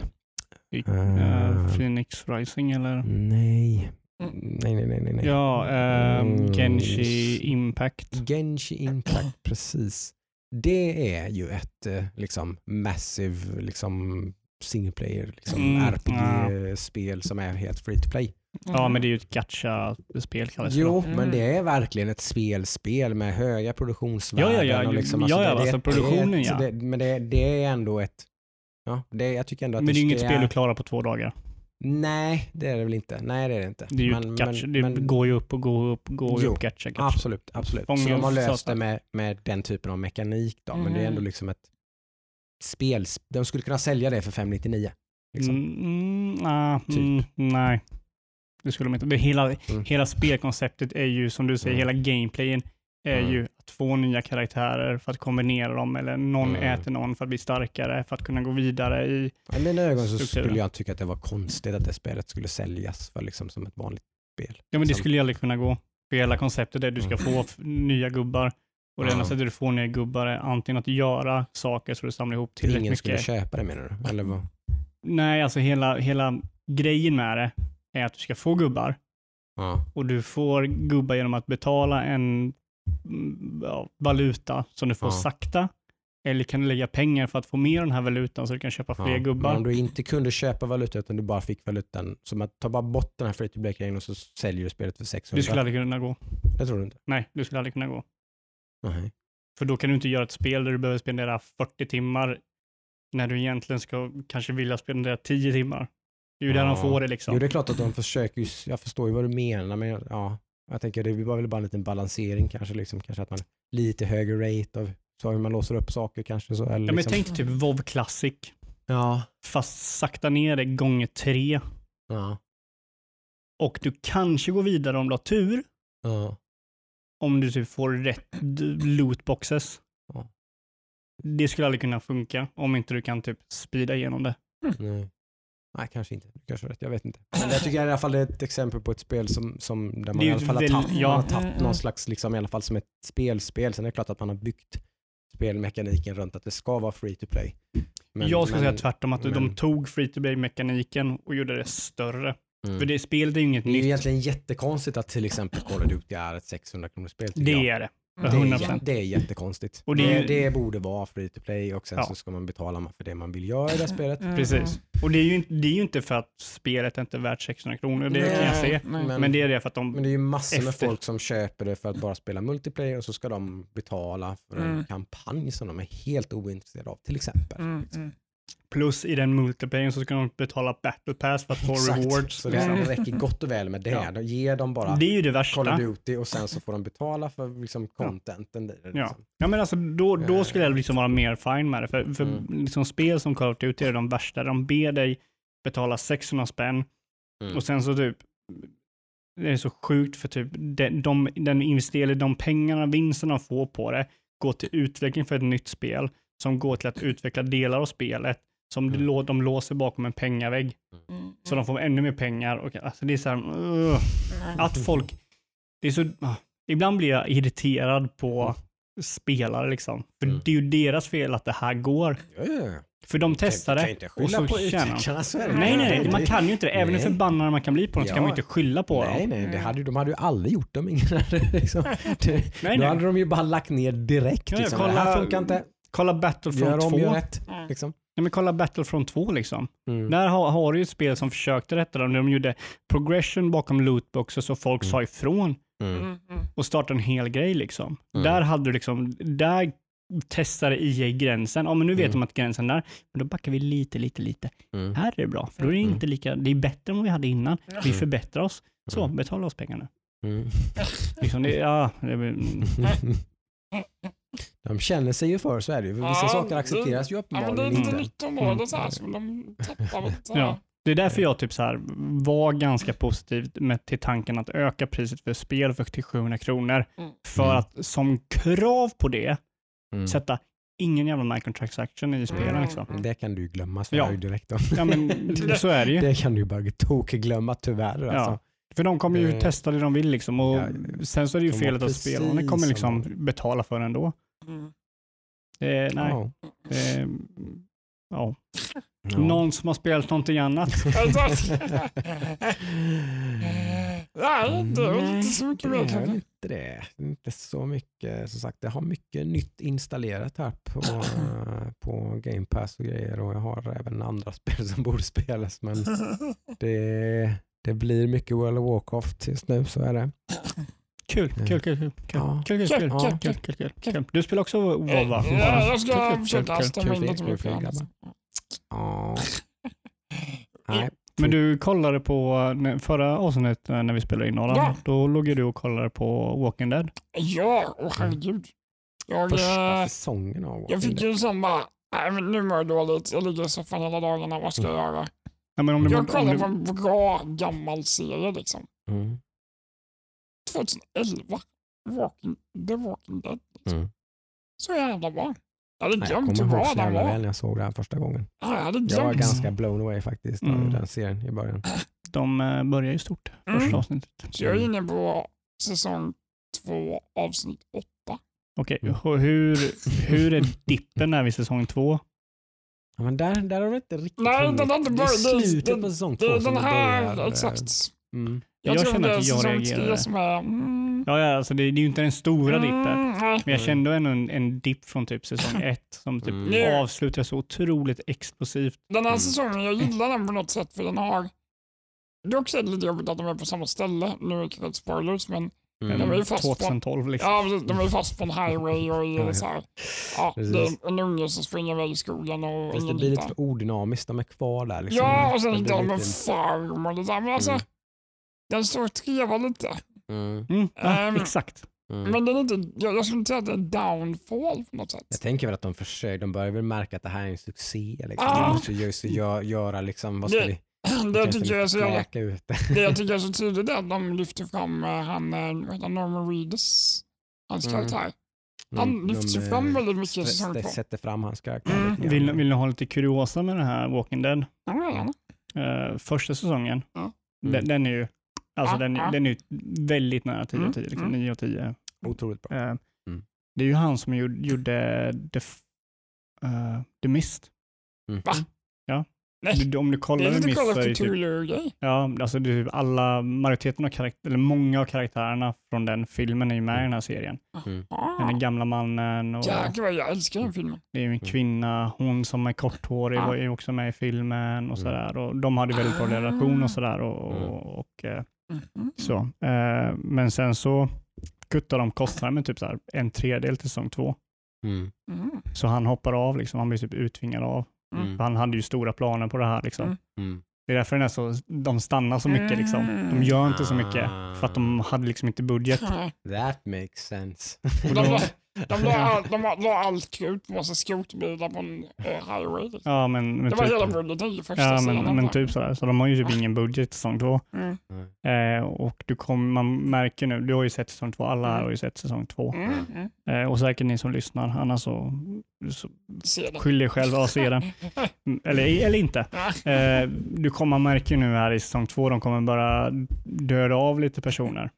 I,
Eh.
eh, Phoenix Rising eller?
Nej. Nej, nej, nej, nej.
Ja,
Mm.
Genshi Impact.
Genshi Impact, precis. Det är ju ett eh, liksom massive liksom, single player liksom,
Mm,
RPG-spel som är helt free to play.
Ja, men det är ju ett gacha-spel kallas
Jo.
Mm.
men det är verkligen ett spelspel med höga produktionsvärden.
Ja, ja, ja,
och liksom,
ja, ja,
det-
alltså
det-
produktionen,
det, är
ja.
ett- Det, men det, det är ändå ett... Ja, det, jag tycker ändå att
Men det är inget spel du klarar på två dagar.
Nej, det är det väl inte. Nej, det är det inte.
Det
Men-
gacha.
men-
det
men-
går ju upp och går upp, går ju
Jo,
upp gacha, gacha.
Absolut, absolut.
Fånga
Så de har löst det med, med den typen av mekanik då, men det är ändå
Mhm.
liksom ett spel. De skulle kunna sälja det för 599. Liksom.
Mm, mm, ah,
Typ.
mm, nej, det skulle de inte. Det hela,
Mm.
hela spelkonceptet är ju, som du säger,
Mm.
hela gameplayen är
Mm.
ju få nya karaktärer för att kombinera dem eller någon
Mm.
äter någon för att bli starkare för att kunna gå vidare i...
I mina ögon så
Strukturen.
skulle jag tycka att det var konstigt att det spelet skulle säljas för liksom som ett vanligt spel.
Ja, men det
Liksom.
skulle ju aldrig kunna gå. För hela konceptet är att du ska
Mm.
få nya gubbar och det enda sättet du får nya gubbar är antingen att göra saker så du samlar ihop tillräckligt
Ingen skulle
mycket.
köpa det menar du? Eller vad?
Nej, alltså hela, hela grejen med det är att du ska få gubbar
Ja.
och du får gubbar genom att betala en ja, valuta som du får
Ja.
sakta. Eller kan du lägga pengar för att få mer av den här valutan så du kan köpa fler
Ja.
gubbar.
Men om du inte kunde köpa valuta utan du bara fick valutan, som att ta bara bort den här free to play grejen och så säljer du spelet för 600.
Du skulle aldrig kunna gå.
Det tror du inte?
Nej, du skulle aldrig kunna gå.
Nej.
För då kan du inte göra ett spel där du behöver spendera 40 timmar när du egentligen ska kanske vilja spendera 10 timmar. Det är ju där
Ja.
de får det liksom.
Jo, det är klart att de försöker jag förstår ju vad du menar, men ja, jag tänker det var väl bara en liten balansering kanske, liksom, kanske att man lite högre rate av så hur man låser upp saker kanske. Så, eller
Ja, men
liksom,
tänk typ WoW Classic,
ja,
fast sakta ner det gånger tre
ja,
och du kanske går vidare om du har tur,
ja,
om du typ får rätt lootboxes.
Ja.
Det skulle aldrig kunna funka om inte du kan typ speeda igenom det.
nej. Nej, kanske inte. Du kanske har rätt, jag vet inte. Men jag tycker i alla fall det är ett exempel på ett spel som, som där man i alla fall har tagit,
ja.
Mm, mm.
någon slags, liksom, i alla fall som ett spelspel. Sen är det klart att man har byggt spelmekaniken runt att det ska vara free to play. Men-
jag skulle
men-
säga tvärtom, att de
men-
tog free to play-mekaniken och gjorde det större.
Mm.
För det spelet är ju inget
Det är ju
nytt.
egentligen jättekonstigt att till exempel Call of Duty är ett 600 kronors spel.
Det
jag.
är det.
Det, är,
100%.
jä- det är jättekonstigt.
Och
det,
det är
det,
ju-
borde vara free to play och sen
Ja.
så ska man betala för det man vill göra i det spelet.
Mm.
Precis. Och det är, ju inte, det är ju inte för att spelet inte är värt 600 kronor, det kan jag se.
Nej.
Men det är det för att de...
Men det är ju massor med
Efter.
folk som köper det för att bara spela multiplayer och så ska de betala för en
Mm.
kampanj som de är helt ointresserade av till exempel.
Mm, mm.
Plus i den multiplayern så ska de betala battle pass för att få
Exakt.
rewards.
Så det, det räcker gott och väl med det.
Ja.
Då ger de bara
Det är ju det
Call of
värsta.
Duty och sen så får de betala för liksom contenten.
Ja.
Liksom.
ja, men alltså då, då skulle jag liksom vara mer fine med det. För, för
Mm.
liksom spel som Call of Duty är de värsta. De ber dig betala 600 spänn
Mm.
och sen så typ det är så sjukt för typ den, de, den investerar, de pengarna, vinsten de får på det går till utveckling för ett nytt spel som går till att utveckla delar av spelet som
Mm.
lå- de låser bakom en pengavägg.
Mm.
Så de får ännu mer pengar. Och, alltså det är så här, ugh. att folk, det är så, ah. ibland blir jag irriterad på spelare liksom. För
Mm.
det är ju deras fel att det här går.
Ja, ja, ja.
För de
Kan-
testar
kan inte
och
skylla
så
på
tjänar de. Nej, nej, nej, man kan ju inte det. Även hur
Nej.
förbannade man kan bli på dem så kan man ju
Ja.
inte skylla på
Nej,
dem.
nej, det hade, ju- de hade ju aldrig gjort dem. Ingen hade liksom, det,
Nej,
då
nej.
hade de ju bara lagt ner direkt.
Ja,
liksom.
kolla-
det här funkar inte.
Kolla Battlefront
Gör
2.
om, gör rätt.
Mm.
Liksom.
Nej, men kolla Battlefront 2 liksom.
Mm.
Där har, har du ju ett spel som försökte rätta dem. De gjorde progression bakom lootboxes och folk
Mm.
sa ifrån
Mm.
Mm, mm.
och startade en hel grej liksom.
Mm.
Där hade du liksom, där testade EA gränsen. Ja, men nu vet
Mm.
de att gränsen där, men då backar vi lite, lite, lite.
Mm.
Här är det bra, för då är det inte lika, det är bättre än vad vi hade innan. Vi förbättrar oss. Så, betala oss pengarna.
Mm.
Liksom det, ja, det, är
De känner sig ju för, så är det ju. Vissa
Ja,
saker
det-
accepteras ju
Ja, men det är
uppenbarligen
lite
inte.
nytt område så här, så de tappar lite.
Ja. det är därför jag typ så här var ganska positiv med, till tanken att öka priset för spel för till 700 kronor.
Mm.
För
Mm.
att som krav på det
Mm.
sätta ingen jävla microtransaction i spelen.
Mm.
Liksom.
Det kan du ju glömma, så
Ja.
ju direkt om.
Ja, men så är det ju.
Det kan du ju bara tokglömma tyvärr.
Ja.
Alltså.
För de kommer ju
Det-
testa det de vill liksom. Och
Ja,
sen så är det ju
de
felet att spelarna kommer liksom
som
betala för det ändå.
Mm.
Det, nej,
Ja.
det, ja.
Ja.
Någon som har spelat någonting annat.
Nej, väl
Nej,
inte så mycket
Det
mer kanske.
inte det. Inte så mycket. Som sagt, jag har mycket nytt installerat här på, på Game Pass och grejer och jag har även andra spel som borde spelas men det, det blir mycket World of Warcraft just nu, så är det.
Kul, kul, kul, kul. Kul, kul, kul, kul,
Kul.
Du spelar också WoW va?
Ja, jag ska försöka in
kul,
lite mer.
Nej.
Men du kollade på förra avsnittet eh, när vi spelade in Adam.
Ja.
Då låg ju du och kollade på Walking Dead.
Ja, åh herregud. Jag,
Första
eh,
säsongen av
jag
Walking
fick
Dead.
ju sån bara, nu mår jag dåligt, jag ligger i soffan hela dagarna, vad ska jag göra?
Ja, men om
Jag kollar på en bra gammal serie liksom.
Mm.
2011, Walking, The Walking Dead. Liksom.
Mm.
Så jävla bra. Jag hade glömt hur bra
så
den
jävla väl
var.
när jag såg det här första gången.
Ja, jag hade
Jag var ganska blown away faktiskt av
Mm.
den serien i början.
de eh, börjar ju stort, första
Mm.
avsnittet.
Så jag är inne på säsong två, avsnitt åtta.
Okej,
Mm.
och hur, hur är dippen där vid säsong två?
Ja, men där, där har det inte riktigt
Nej,
hunnit.
den har inte
Det är
börjat. Det är-
slutet
det-
på säsong
Det
två
är
som
den
det
här,
börjar,
exakt.
Mm.
Jag,
Jag
är
att jag
säsong
reagerar.
tre som är... Mm,
Ja, ja alltså det, det är ju inte den stora dippen.
Mm, nej.
Men jag
Mm.
kände ändå en, en dipp från typ säsong ett som typ
Mm.
avslutar så otroligt explosivt.
Den här
Mm.
säsongen, jag gillar den på något sätt för den har... Det är också lite jobbigt att de är på samma ställe. Nu är det spoilers men
Mm.
De är ju fast på-
2012 liksom.
ja, precis, de är fast på en highway och
ja.
är så här, ja, det är en unge som springer iväg i skogen och
det blir lite för odynamiskt, de är kvar där. Liksom.
Ja, och sen
Det
hittar de en
lite-
farm och det där. Men alltså,
Mm.
Den står och trevar lite.
Mm.
Mm, ja,
Ehm,
exakt.
Mm.
Men den är inte, jag, jag skulle inte säga att det är en downfall på något sätt.
Jag tänker väl att de försöker, de börjar väl märka att det här är en succé. Liksom.
Ja.
De måste just gö- göra liksom, vad ska
Det-
vi
Det jag, tycker är så
ut det.
jag tycker är så tydligt är att de lyfter fram eh, han, vad heter han, Norman Reedus, hans
Mm.
karaktär. Han lyfts ju
eh,
fram väldigt mycket i säsong två.
Sätter fram hans karaktär
Mm.
Vill, vill ni ha lite kuriosa med den här Walking Dead?
Ja, gärna.
Eh, första säsongen,
Ja.
den,
Mm.
den är ju alltså
Ja,
den,
ja.
den är ju väldigt nära 10 av
Mm,
10, liksom
mm.
9 av 10.
Otroligt bra.
Eh,
Mm.
Det är ju han som gjorde, gjorde The, eh, The Mist.
Mm.
Va?
Ja.
Nej,
Du, om du
det
kollar
är
The
lite
Mist
Call
så
of
är det typ,
Cthulhu-grej.
ja, alltså det är typ alla, majoriteten av karaktär, eller många av karaktärerna från den filmen är ju med i den här serien. Den
Ah,
gamla mannen och
Jäklar, jag älskar den filmen.
det är ju en kvinna, hon som är korthårig var ju också med i filmen och
Mm.
sådär. Och de hade väldigt bra
Ah.
relation och sådär. Och,
Mm.
och, och,
Mhm.
så. Eh, Men sen så kuttade de kostnaden med typ så här en tredjedel till säsong två.
Mm.
Mm.
Så han hoppar av, liksom. han blir typ uttvingad av.
Mm.
För han hade ju stora planer på det här. Liksom.
Mm.
Mm.
Det är därför den är så, de stannar så mycket. Liksom. De gör inte så mycket för att de hade liksom inte budget.
That makes sense.
De la, de la, la allt på massa skrotbilar på en eh, highway. Liksom.
ja, men, men
Det var hela
typ,
budgeten i första
ja,
scenen.
men, men typ sådär. Så de har ju typ ingen budget i säsong två.
Mm.
Eh, och du kom, man märker nu, du har ju sett säsong två, alla här har ju sett säsong två.
Mm. Mm.
Eh, och säkert ni som lyssnar, annars så, så skyll er själva att se den. Mm, Eller, eller inte. Eh, du kommer märka nu här i säsong två, de kommer bara döda av lite personer.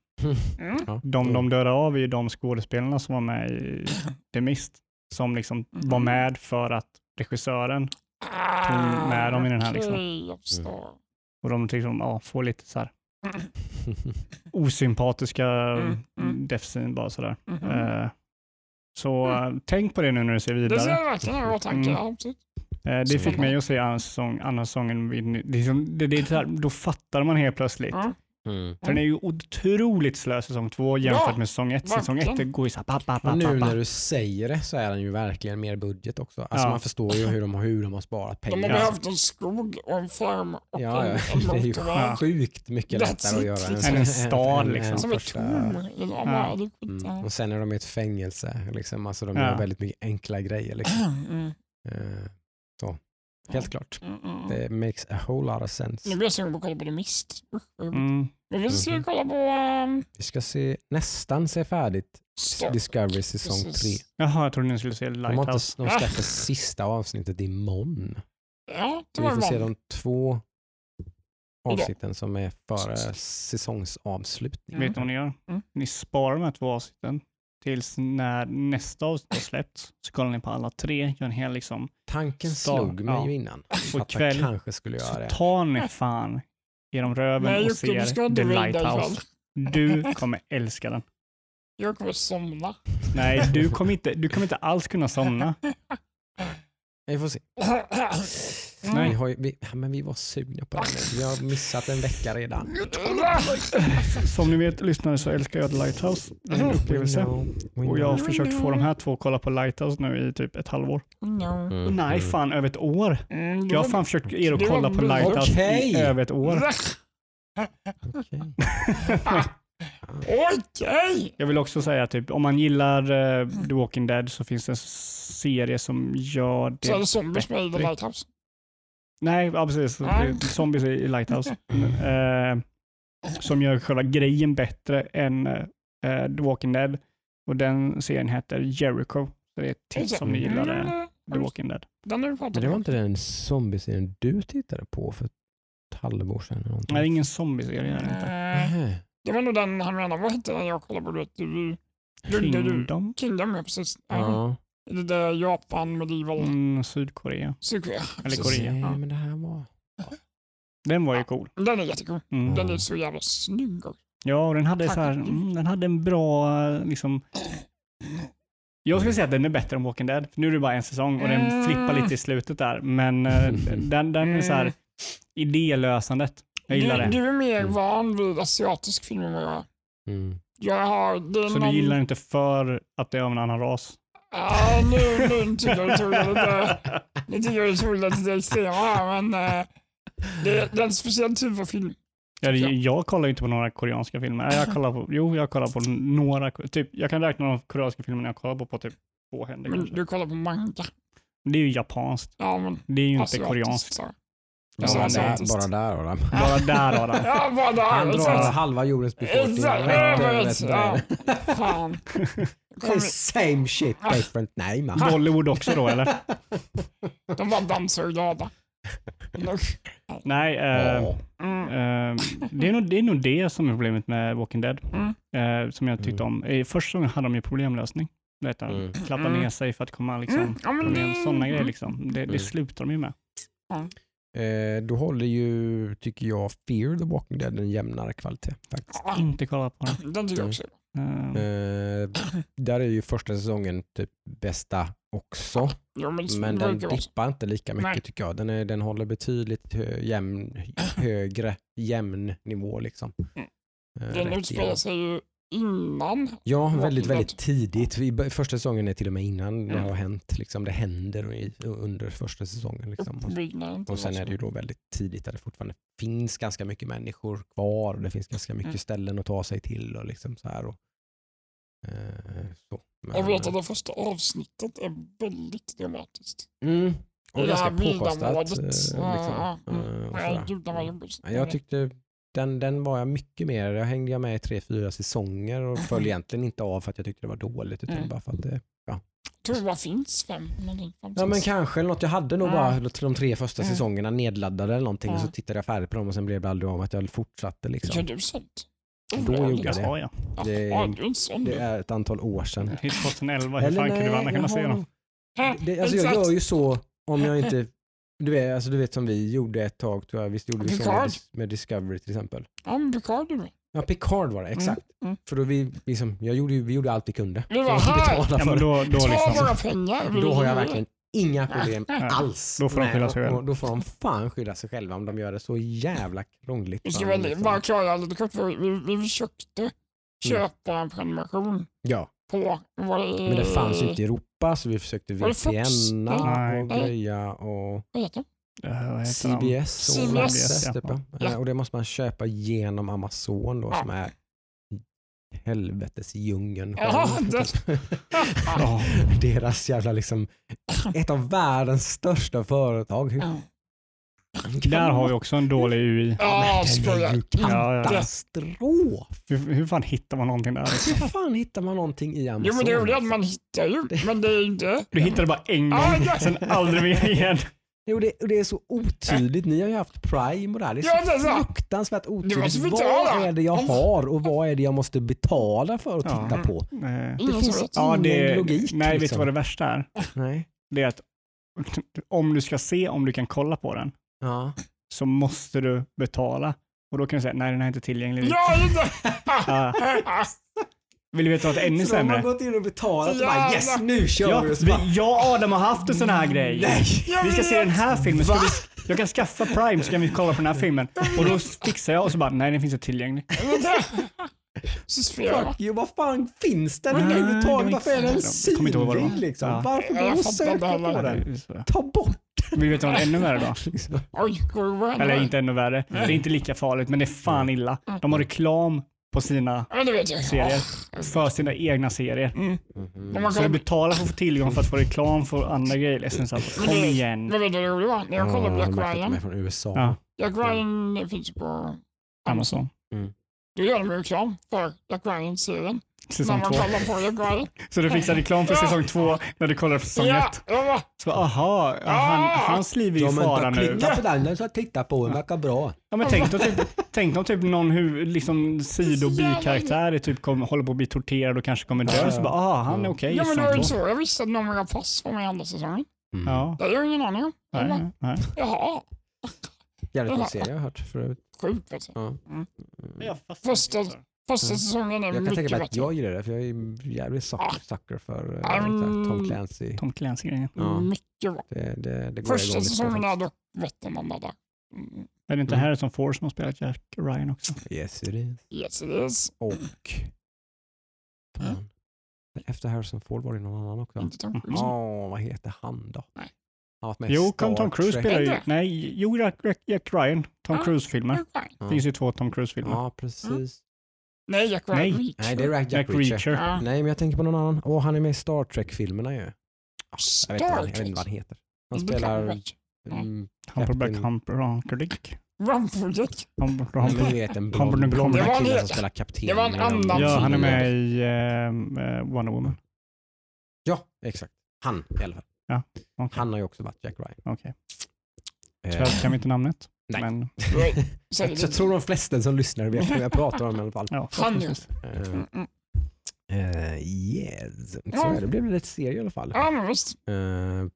Mm.
Ja.
De, de dödar av är ju de skådespelarna som var med i The Mist, som liksom var med för att regissören
Ah,
med dem i den här, liksom.
jag förstår.
och de liksom, ja, får lite så här osympatiska
Mm, mm.
death scene bara sådär.
Mhm.
Eh, så eh, tänk på det nu när du ser
Det
vidare.
ser jag verkligen i åtanke.
Mm. Eh, det
Så-
fick mig att se andra säsong, andra säsongen. vid- Det det, det då fattar man helt plötsligt.
Mm.
Mm.
För den är ju otroligt slö säsong två jämfört
Ja,
med säsong ett. Säsong ett går ju så här, pa, pa, pa,
nu när du säger det så är den ju verkligen mer budget också. Alltså
Ja.
man förstår ju hur de, har- hur de har sparat
De har
pengar.
behövt en skog och en farm och
Ja,
en, en
Det är ju sjukt mycket
That's
lättare att
it,
göra
liksom.
Än en stad, liksom.
Som är tom. Det är skit,
Mm. Och sen är de i ett fängelse. Liksom. Alltså de
Ja.
gör väldigt mycket enkla grejer. Liksom.
Mm.
Eh, Så, helt klart.
Mm, mm.
Det makes a whole lot of
Nu
sense.
blir jag sugen på att kolla på The Mist.
Mm.
Men vi ska kolla på um,
Vi ska se, nästan se färdigt
Star.
Discovery säsong
Precis.
3.
Jaha, jag trodde ni skulle se
De,
Lighthouse.
de släpper sista avsnittet imorgon.
Ja, det
Så vi
var
får se de två avsnitten som är före säsongsavslutning.
Vet ni vad ni gör?
Mm.
Ni sparar de här två avsnitten tills när nästa avsnitt har släppts. Så kollar ni på alla tre, gör en hel liksom.
Tanken slog mig
ja.
ju innan. Jag
ikväll
kanske skulle göra
så
det.
tar ni fan genom röven
Nej
och ser The. Lighthouse. Du kommer älska den.
Jag kommer somna.
Nej, du kommer inte, du kommer inte alls kunna somna.
Vi får se.
Nej.
Vi, har ju, vi, ja, men vi var sugna på den. nu. Vi har missat en vecka redan.
Som ni vet lyssnare så älskar jag The Lighthouse. Det är en upplevelse.
We know, we
Och jag har försökt få de här två att kolla på Lighthouse nu i typ ett halvår.
No.
Mm,
Nej,
mm.
fan över ett år.
Mm,
Jag har fan försökt er att
det
kolla på. Lighthouse
Okej.
i över ett år.
Okej.
Okej!
Jag vill också säga typ om man gillar eh, The Walking Dead så finns det en serie som gör
Så är
det.
det zombies med i The. Lighthouse.
Nej, ja, precis. Det är Zombies i i Lighthouse. Eh, som gör själva grejen bättre än eh, The Walking Dead. Och den serien heter Jericho. Så det är ett tips om ni gillar eh,
Mm,
The Walking Dead.
Den pratat
Men det var inte den zombieserien du tittade på för ett halvår sedan? Eller någonting?
Nej, det är ingen zombieserie. är det inte.
Det var nog den han menade. Vad hette den jag kollade på? Du, vet, du, du, du, du.
Kingdom?
Kingdom, ja precis. Ja. Det där Japan, medieval,
Mm, Sydkorea.
Sydkorea.
Eller
precis.
Korea.
Nej,
ja.
men det här var...
Den var ju cool.
Den är jättecool.
Mm.
Den är så jävla snygg.
Ja, och den hade, så här, mm, den hade en bra liksom... Jag skulle säga att den är bättre än Walking Dead. Nu är det bara en säsong och den
Mm.
flippar lite i slutet där. Men eh, den, den är så här idélösandet. Jag gillar
du,
det.
du är mer
Mm.
van vid asiatisk film än vad jag är.
Mm.
Jag har... Det är
Så
någon...
du gillar inte för att det är av en annan ras?
Ja, nu, nu tycker jag det tog det lite... Nu tycker jag det tog det lite extrema här, men... eh, det, det är en speciell typ av film.
Ja, jag kollar ju inte på några koreanska filmer. Jag kollar på, jo, jag kollar på några. Typ, jag kan räkna de koreanska filmerna jag kollar på på typ två händer
Men
kanske.
du kollar på manga.
Det är ju japanskt.
Ja, men
Det är ju inte
asiatiskt,
koreanskt.
Bara,
men det-
där,
asiatiskt.
bara där Adam.
Bara där Adam.
Ja, bara där.
Han drar halva jordens befolkning
Exakt,
rätt
ja,
över
men
ett
ja.
bräde. Är same shit different name.
Bollywood också då eller?
De bara dansar och glada. Usch.
Nej, eh.
Mm.
eh, det, är nog, det är nog det som är problemet med Walking Dead.
Mm.
Eh, som jag tyckte om. I första gången hade de ju problemlösning. vet du,
Mm.
klappa
Mm.
ner sig för att komma liksom,
Mm, det-
sådana grejer. Liksom. Det, det
Mm.
slutar de ju med.
Eh, då håller ju, tycker jag, Fear the Walking Dead en jämnare kvalitet. Faktiskt.
Inte kolla på den.
den tycker jag också.
Eh,
Eh, där är ju första säsongen typ bästa också.
Jo, men,
Men den dippar inte lika mycket
Nej.
tycker jag. Den, är, den håller betydligt hö, jämn, högre jämn nivå. Liksom.
Mm.
Eh,
Den utspelar sig ju innan.
Ja, väldigt, väldigt tidigt. Första säsongen är till och med innan det har hänt. Liksom. Det händer i, under första säsongen. Liksom. Och, och sen är det ju då väldigt tidigt där det fortfarande finns ganska mycket människor kvar och det finns ganska mycket
Mm.
ställen att ta sig till. Och liksom så här och, eh, så. Men,
Jag vet att det första avsnittet är väldigt dramatiskt.
mm, och
Det
ganska påkostat. eh. Liksom.
Mm.
och
Nej, gud, den var jobbig.
Ja, Jag tyckte den, den var jag mycket mer, jag hängde jag med i tre, fyra säsonger och föll egentligen inte av för att jag tyckte det var dåligt utan
Mm.
bara för att det
tror det finns fem.
Ja men kanske något. Jag hade nog
Ja.
bara de tre första
Mm.
säsongerna nedladdade eller någonting och
Ja.
så tittade jag färdigt på dem och sen blev det aldrig om att jag fortsatte.
Gör
Liksom.
du sånt?
Då gjorde jag det.
Ja.
Det-
du är.
Det är ett antal år sedan.
Hit 2011, hur fan kunde vi annars kunna se dem?
det, alltså jag
Exakt.
gör ju så om jag inte du vet, alltså du vet som vi gjorde ett tag, tror jag. visst gjorde vi så med, med Discovery till exempel.
Ja, men Picard du med.
Ja, Picard var det, exakt.
Mm.
För då vi, liksom, jag gjorde, vi gjorde allt vi kunde.
Vi var
för att
här.
Ja, men
det.
då, då,
Ta
liksom,
våra pengar. Vi
Då har jag verkligen inga problem
Nej.
alls.
Då får de skylla sig själva.
Då får de fan skylla sig själva om de gör det så jävla krångligt.
Vi ska väl
liksom.
bara klara lite kort. för Vi, vi försökte köpa en prenumeration
Ja,
på vad det
men det fanns ju inte i Europa så vi försökte
Nej.
och greja och?
Eh?
CBS. och
CBS,
Access,
ja.
typ. Eh, Och det måste man köpa genom Amazon då som är helvetes djungeln. Deras jävla liksom, ett av världens största företag.
Där har vi också en dålig UI.
Ja,
den
skojar.
är ju
Ja, ja.
katastrof.
Hur, hur fan hittar man någonting där? Liksom?
Hur fan hittar man någonting i Amazon?
Jo men det är ju det man hittar ju, men det är inte...
Du hittar det bara en gång,
ja.
sen aldrig mer igen.
Jo, det, och det är så otydligt. Ni har ju haft Prime och det här. Det är så,
Ja, det
fruktansvärt otydligt. Vad är det jag har och vad är det jag måste betala för att
Ja.
titta på?
Eh,
Det
som
finns.
Ja,
ingen
det,
logik.
nej, vet du
liksom.
vad det värsta är?
Nej.
Det är att om du ska se om du kan kolla på den
Ja.
så måste du betala. Och då kan du säga nej den här är inte tillgänglig.
Ja, inte!
Ja. Vill du veta något ännu
Så de har
sämre?
gått in och betalat och
Ja,
bara yes, nu kör
Ja,
vi. Bara,
jag och Adam har haft en sån här grej.
Nej.
Vi ska se den här filmen. Ska vi, jag kan skaffa Prime så kan vi kolla på den här filmen. Och då fixar jag och så bara, nej den finns inte tillgänglig.
Så
Fuck you, vad fan finns den överhuvudtaget?
inte
Varför är den
vad
synlig liksom?
Ja.
Varför går söka
inte heller.
på den? Ta bort
du veta något ännu värre då?
liksom.
Eller inte ännu värre. Det är inte lika farligt, men det är fan illa. De har reklam på sina
vet
serier. För sina egna serier.
Mm. Man
Så du betalar för att få tillgång för att få reklam för andra grejer. Sen så här, Kom igen.
vad vet du vad det roliga var? När jag kollade på
Ja,
Jack Ryan.
från USA.
Jack Ryan finns på Amazon. Då gör de ju reklam för Jack Ryan-serien. När
Säsong
man
två.
kollar på Jack Ryan.
Så du fixar reklam för säsong två när du kollar på säsong
Ja,
ett.
ja,
Så aha, ja, han, hans liv är ju i fara nu.
Klicka på den så titta på den, verkar bra.
Ja, men tänk, då typ, tänk om typ någon hu, liksom sido bikaraktär är typ kommer, håller på att bli torterad och kanske kommer dö.
Ja,
Så bara, aha, han är okej.
ja, men det var ju så jag visste att någon av pass var med i andra säsongen.
Mm.
Ja,
Det har jag ingen aning om. Jag
nej,
bara,
nej.
Jaha,
Jävligt bra serie jag har hört förut.
sjukt du.
Ja.
Mm. Första, första
Mm.
säsongen är
Jag kan
mycket
tänka mig att
bättre.
jag gillar det för jag är jävligt sucker, sucker för
men-
Tom Clancy.
Tom Clancy-grejen.
Ja.
Mycket bra.
Det, det, det
Första säsongen är dock bättre än de andra. Mm.
Är det inte
Mm.
Harrison Ford som har spelat Jack Ryan också?
Yes it is.
Yes it is.
Och... Fan. Efter Harrison Ford var det någon annan också.
Inte Tom
Mm.
Åh, vad heter han då?
Nej.
Han har varit med
Jo,
Star
Tom Cruise
Trek.
spelar ju... Nej, jo, Jack, Ryan. Tom. Cruise-filmer.
Jack Ryan.
Ja.
Det finns ju två Tom Cruise-filmer.
Ja, precis.
Nej, Jack Ryan.
Nej.
Nej, det är Jack,
Jack
Reacher.
Reacher.
Ja.
Nej, men jag tänker på någon annan. Åh, han är med i Star Trek-filmerna ju. Jag vet, inte vad, han- jag vet
Star
inte vad han
Trek.
heter. Han
Det
spelar... Mm,
Humperback
Captain-
Humper Hunkerdink.
Rumford.
Humper,
Nej, men
Humper.
du vet en
Humper-
blond, blond
Det
var en
kille
hel-
som spelar kapten.
det var en annan
Ja, han är med i uh, Wonder Woman.
Ja, exakt. Han i alla fall.
Okej.
Han har ju också varit Jack Ryan.
Okej.
Eh,
Tyvärr kan vi inte namnet.
Nej.
Men,
så jag tror de flesta som lyssnar vet vem jag pratar om i alla fall.
ja,
Han mm.
Eh, yes. Så
Ja.
det blev lite serie i alla fall.
Ja, men visst.
Eh,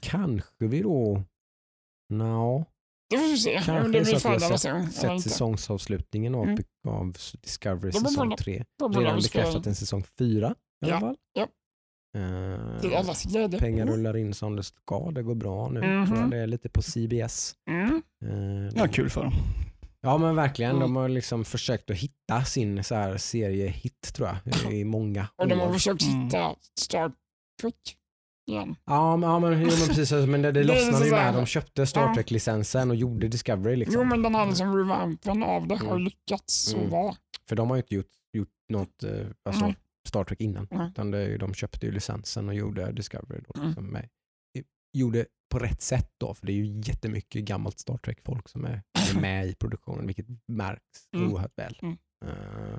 kanske vi då... No.
Det får vi se.
Kanske
det
är så
blir
att vi har Sett
inte.
säsongsavslutningen av,
Mm.
av Discovery säsong
det.
3.
Då blir
Redan bekräftat en säsong 4 i alla
Ja,
fall.
ja.
Eh,
till allas glädje.
pengar rullar in som det ska. Det går bra nu.
Mhm.
Tror jag det är lite på CBS.
Mm.
Eh,
Ja, kul för dem.
Ja men verkligen.
Mm.
De har liksom försökt att hitta sin så här seriehit tror jag i många
Och de har
år.
försökt
Mm.
hitta Star Trek igen.
Ja men, ja, men, jo, men precis. Men det, det
Det är
lossnade
så
ju
så här-
när de köpte Star
Ja.
Trek-licensen och gjorde Discovery. Liksom.
Jo, men den här liksom revampen av det har
Mm.
lyckats så
Mm.
bra.
För de har ju inte gjort, gjort något eh, alltså,
Mm.
Star Trek innan.
Mm.
Utan det, de köpte ju licensen och gjorde Discovery. Då,
Mm.
liksom, med, gjorde på rätt sätt då. För det är ju jättemycket gammalt Star Trek-folk som är, är med i produktionen. Vilket märks
Mm.
oerhört väl.
Mm.
Eh,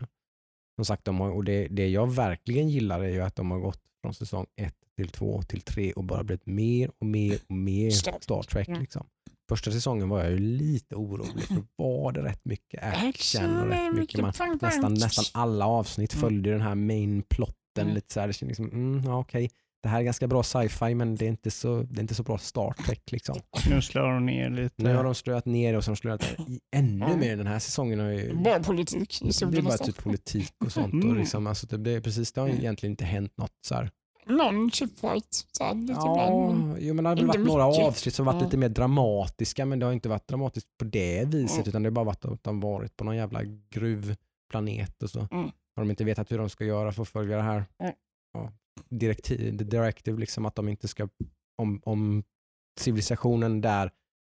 som sagt, de har, och det, det jag verkligen gillar är ju att de har gått från säsong 1 till 2 till 3 och bara blivit mer och mer och mer
Star-
Trek. Liksom. Första säsongen var jag ju lite orolig för var det rätt mycket action och rätt mycket man, nästan, nästan alla avsnitt
Mm.
följde den här main plotten
Mm.
lite så här. Det kändes liksom, mm, ja, okej. Det här är ganska bra sci-fi men det är inte så, det är inte så bra Star Trek. Liksom.
Nu slår de ner lite.
Nu har de slöat ner och så har de slöat ännu
Mm.
mer. Den här säsongen har ju
Bara politik
det är bara typ politik och sånt. Och
Mm.
liksom, alltså, det, det, precis, det har
Mm.
egentligen inte hänt något. Så här.
Någon chipfight. Så här, lite
Ja,
ibland.
jo, men det har varit några
mycket.
avsnitt som varit
Ja.
lite mer dramatiska men det har inte varit dramatiskt på det viset
Mm.
utan det har bara varit att de varit på någon jävla gruvplanet och så
Mm.
har de inte vetat hur de ska göra för att följa det här
Mm.
ja, direktiv, directive, liksom att de inte ska, om, om civilisationen där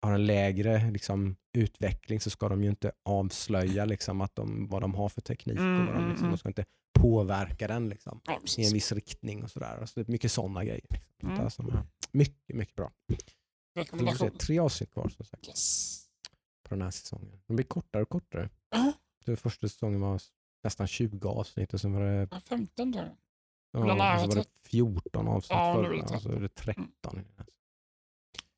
har en lägre liksom, utveckling så ska de ju inte avslöja liksom, att de, vad de har för teknik
Mm,
och vad de,
mm,
liksom, de
mm.
ska inte påverka den liksom,
Ja,
i en viss riktning och sådär. Alltså, det är mycket sådana grejer. Liksom.
Mm.
Alltså, mycket, mycket bra. Får se,
Rekommendation.
tre avsnitt kvar som sagt
Yes.
på den här säsongen. De blir kortare och kortare.
Ja.
Så första säsongen var nästan 20 avsnitt och sen var det,
Ja, 15 tror jag.
ja,
Den
och så var det
var
14 avsnitt
Ja,
förra och så är det 13.
Ja,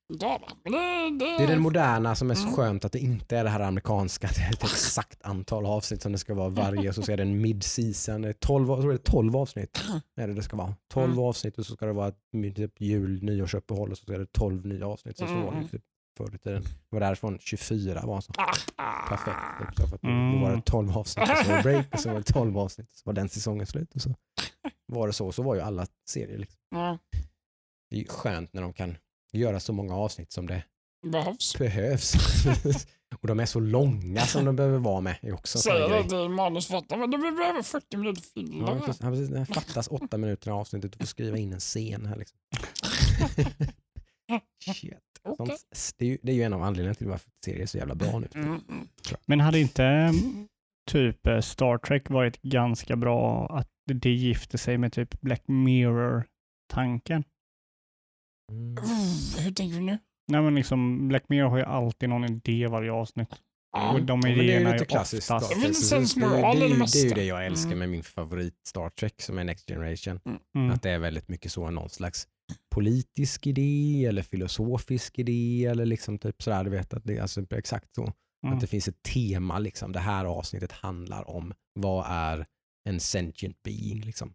det, det,
Det är den moderna som är så
Mm.
skönt att det inte är det här amerikanska. Det är ett exakt antal avsnitt som det ska vara varje och så är det en mid-season. Det är 12, jag tror det är 12 avsnitt är det det ska vara. 12
Mm.
avsnitt och så ska det vara ett typ jul, nyårsuppehåll och så är det 12 nya avsnitt. Så, så var det
Mm.
typ förr i tiden. Det var därifrån 24 var så.
Ah,
perfekt. Typ, så för att då-
Mm.
var det 12 avsnitt och så var det break och så var det 12 avsnitt. Så var den säsongen slut och så var det så. Så var ju alla serier. Liksom. Det är ju skönt när de kan göra så många avsnitt som det
behövs.
behövs. och de är så långa som de behöver vara med. är också
Säger det till manusförfattaren, men du behöver 40 minuter film.
Ja, precis. Ja, precis. Det fattas åtta minuter i avsnittet. Du får skriva in en scen här. Liksom. Shit.
Okej.
Sånt, det, är ju, det är ju en av anledningarna till varför serier är så jävla bra nu.
Mm, mm.
Men hade inte mm, typ eh, Star Trek varit ganska bra att det gifte sig med typ Black Mirror-tanken?
Mm.
Hur tänker du nu?
Nej men liksom Black Mirror har ju alltid någon idé varje avsnitt.
Ja,
Och de
Ja, men det är
idéerna
lite klassiskt.
oftast...
Det, är- det, ju- det är ju
mesta.
det jag älskar
Mm.
med min favorit Star Trek som är Next Generation.
Mm.
Att det är väldigt mycket så någon slags politisk idé eller filosofisk idé eller liksom typ sådär, du vet att det är alltså exakt så.
Mm.
Att det finns ett tema, liksom. det här avsnittet handlar om vad är en sentient being? Liksom.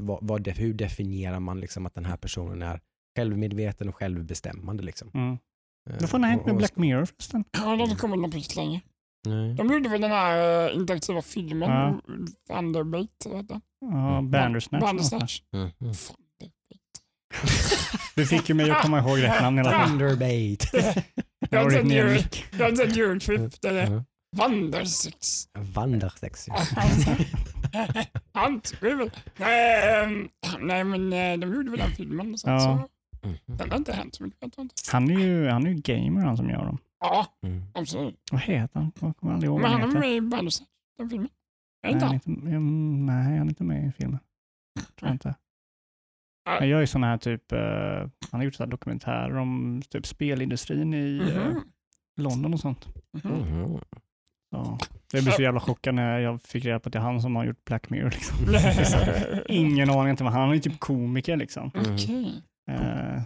Vad, vad, hur definierar man liksom att den här personen är självmedveten och självbestämmande? Liksom.
Mm.
Eh,
Vad fan har hänt med Black Mirror förresten?
Ja, det har inte kommit någon riktigt länge.
Nej.
De gjorde väl den här eh, interaktiva filmen,
Ja.
Thunderbait, vad heter den?
Ja,
Mm.
Bandersnatch.
Bandersnatch.
Mm, mm.
Thunderbait.
Du fick ju mig att komma ihåg rätt namn hela tiden.
Thunderbait.
Det var
Jag
nya
ju-
nick.
Jag hade ett Eurotrip där det
Mm.
Wandersex.
Ja.
Det är väl- Nej, ehm, nej, men eh, de gjorde väl den filmen. sen
Ja.
Så,
Mm,
den har inte hänt så mycket.
Han är ju, han är ju gamer han som gör dem.
Ja,
mm.
absolut.
Vad heter han? Jag kommer aldrig ihåg
Men
vad
han
heter.
med i Bandersnatch, den filmen. Är
Nej,
inte
han inte, mm, nej, han är inte med i filmen. Tror jag inte.
Nej.
Han gör ju sådana här typ, eh, han har gjort så här dokumentärer om typ spelindustrin i
Mhm.
London och sånt.
Mhm.
Mhm.
Så. Jag blev så jävla chockad när jag fick reda på att det är han som har gjort Black Mirror. Liksom. Ingen aning inte vad han är ju typ komiker liksom.
Okej.
Eh,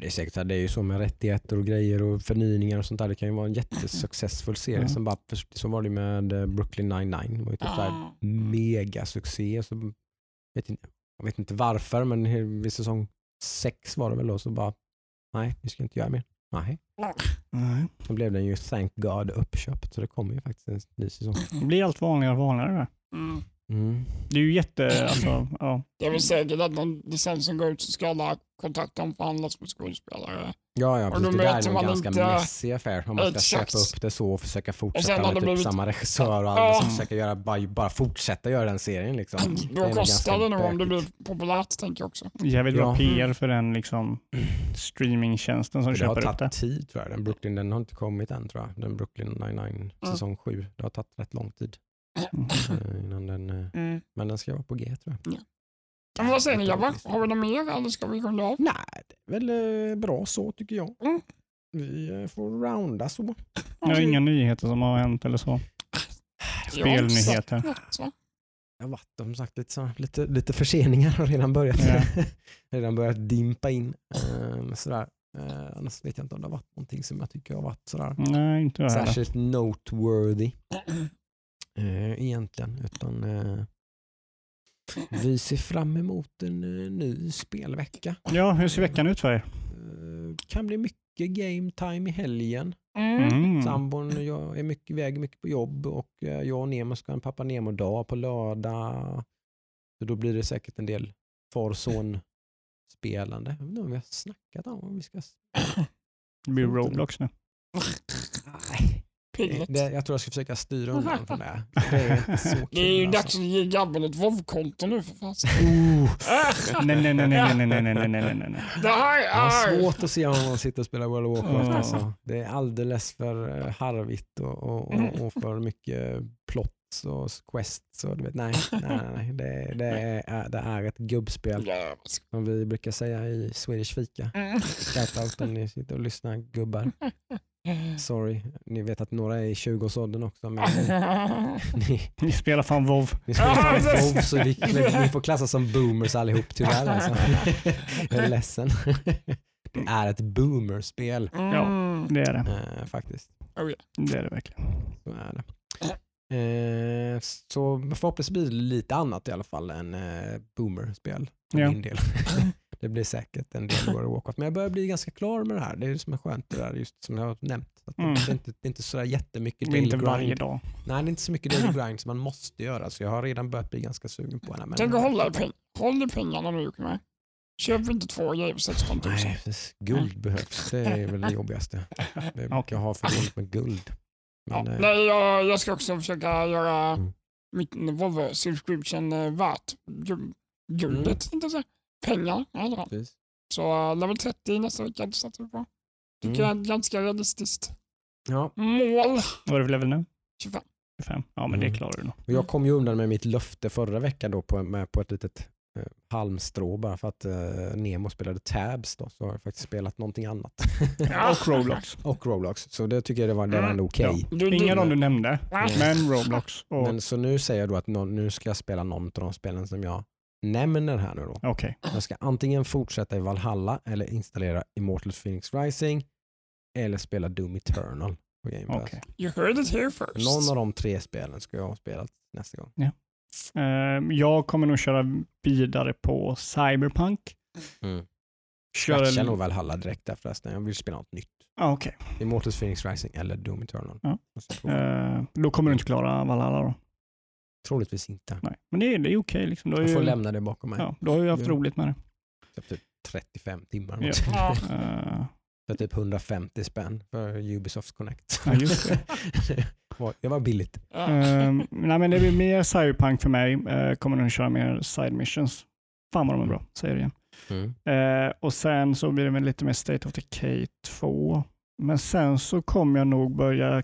det är säkert det är ju så med rättigheter och grejer och förnyningar och sånt där. Det kan ju vara en jättesuccessfull serie
Ja.
som bara, så var det med eh, Brooklyn 99. Det var ju typ här
Ah.
megasuccé. Så vet inte, jag vet inte varför, men vid säsong sex var det väl då så bara, nej, vi ska inte göra mer. Nej.
Nej.
Då blev den ju thank God uppköpt så det kommer ju faktiskt en ny säsong.
Det blir allt vanligare och vanligare. där.
Mm.
Mm.
Det är ju jätte, alltså, ja.
Det är väl säkert att när licensen går ut så ska alla kontakta och förhandlas med skådespelare.
Ja, ja
Och
precis. Det där är nog
man
ganska
inte-
messy affär om man ska
Exakt.
köpa upp det så och försöka fortsätta
har
med
det
typ
blivit-
samma regissör och alla
Ja.
som försöker göra, bara, bara fortsätta göra den serien. Liksom. Det är
Då
nog
kostar det nog om det blir populärt tänker jag också.
Jävligt bra
Ja.
PR för den liksom, streamingtjänsten som
Det har
köper upp det.
tagit tid tror jag. Den Brooklyn den har inte kommit än tror jag. Den Brooklyn 99
Mm.
säsong 7. Det har tagit rätt lång tid
Mm.
Innan den, eh,
Mm.
men den ska vara på G tror jag.
Men vad säger ni grabbar? Har vi något mer eller ska vi runda av?
Nej, det är väl eh, bra så tycker jag.
Mm.
Vi eh, får rounda så.
Jag har inga nyheter som har hänt eller så. Spelnyheter.
Det har varit som sagt lite, så, lite, lite förseningar har redan börjat,
Ja.
redan börjat dimpa in. Eh, sådär. Eh, annars vet jag inte om det har varit någonting som jag tycker har varit sådär
Nej, inte heller.
särskilt noteworthy eh, egentligen. Utan eh, vi ser fram emot en eh, ny spelvecka.
Ja, hur ser veckan ut för er?
Eh, kan bli mycket game time i helgen.
Mm.
Mm.
Sambon och jag är mycket iväg mycket på jobb och eh, jag och Nemo ska ha en pappa Nemo-dag på lördag. Så då blir det säkert en del far son spelande. Jag vet inte om vi har snackat om om vi ska...
Det blir Roblox nu.
Nej,
Pillet.
det, jag tror jag ska försöka styra undan från det. Det är inte så kul.
Det är ju
alltså.
dags att ge grabben ett WoW-konto nu för fan.
Oh,
Nej, nej, nej, nej, nej, nej, nej, nej, nej, nej, nej.
Det här
jag har
är...
svårt att se om man sitter och spelar World of Warcraft. Alltså. Det är alldeles för eh, harvigt och, och, och, och för mycket plots och quests. Och, du vet, nej, nej, nej, nej. Det, det, är, det är ett gubbspel. Som vi brukar säga i Swedish Fika.
Mm.
Shoutout om ni sitter och lyssnar gubbar. Sorry, ni vet att några är i 20-årsåldern också. Men ni,
Ni spelar fan WoW.
ni, spelar fan WoW, så vi, ni får klassas som boomers allihop tyvärr. Alltså. Jag är ledsen. Det är ett boomerspel
Mm.
Det är det.
eh, faktiskt.
Det är det verkligen.
Så är det. Eh, så förhoppningsvis blir det lite annat i alla fall än eh, boomerspel för
Ja.
min del. Det blir säkert en del of Warcraft. Men jag börjar bli ganska klar med det här. Det är det som är skönt det där, just som jag har nämnt. Att
Mm.
det, är inte, det är inte sådär jättemycket
är inte
daily
varje
grind.
dag.
Nej, det är inte så mycket daily grind som man måste göra. Så jag har redan börjat bli ganska sugen på. Men,
Tänk att hålla peng- håll pengarna nu Jocke. Köp inte två grejer för 16 000.
Nej, guld behövs. Det är väl det jobbigaste. Det brukar jag ha för dåligt med guld.
Ja,
Men, eh,
nej, jag, jag ska också försöka göra
Mm.
mitt Volvo subscription eh, värt gu- guldet, inte så. Pengar. Ja, ja.
precis.
Så level 30 nästa vecka satsar vi på. Tycker
Mm.
jag är ganska realistiskt
Ja,
mål.
Vad är det för level nu?
25.
25? Ja, men det
Mm.
klarar du nog.
och jag kom ju undan med mitt löfte förra veckan då på, med på ett litet eh, halmstrå bara för att eh, Nemo spelade Tabs då, så har jag faktiskt spelat någonting annat.
Ja.
Och Roblox.
och Roblox, så det tycker jag det var, det var
Mm.
ändå okej.
Ja.
Du,
Inga
du,
de du nämnde,
Ja.
men Roblox. Och...
Men så nu säger jag då att nå- nu ska jag spela någon av de spelen som jag nämner här nu då.
Okej.
Jag ska antingen fortsätta i Valhalla eller installera Immortals Phoenix Rising eller spela Doom Eternal på Game Pass.
okej.
you heard it here first.
Någon av de tre spelen ska jag ha spelat nästa gång.
Ehm, jag kommer nog köra vidare på Cyberpunk.
Mm.
Köra...
Scratcha nog Valhalla direkt där förresten. Jag vill spela något nytt.
Ah, Okej.
Immortals Phoenix Rising eller Doom Eternal.
Ja.
Jag-
Ehm, då kommer du inte klara Valhalla då?
Troligtvis inte.
Nej. Men det är, det är okej. liksom. Du har
Jag får
ju-
lämna det bakom mig.
ja, då har ju haft
Ja.
roligt med det.
Så Typ 35 timmar.
Ja.
Ja.
Ehm,
För typ 150 spänn för Ubisoft Connect.
Ja, just det.
det, var, billigt.
Ehm, nej, men det blir mer Cyberpunk för mig. Uh, kommer nog köra mer side missions. Fan vad de är bra, säger det igen.
Mm.
Eh, och sen så blir det väl lite mer State of Decay 2. Men sen så kommer jag nog börja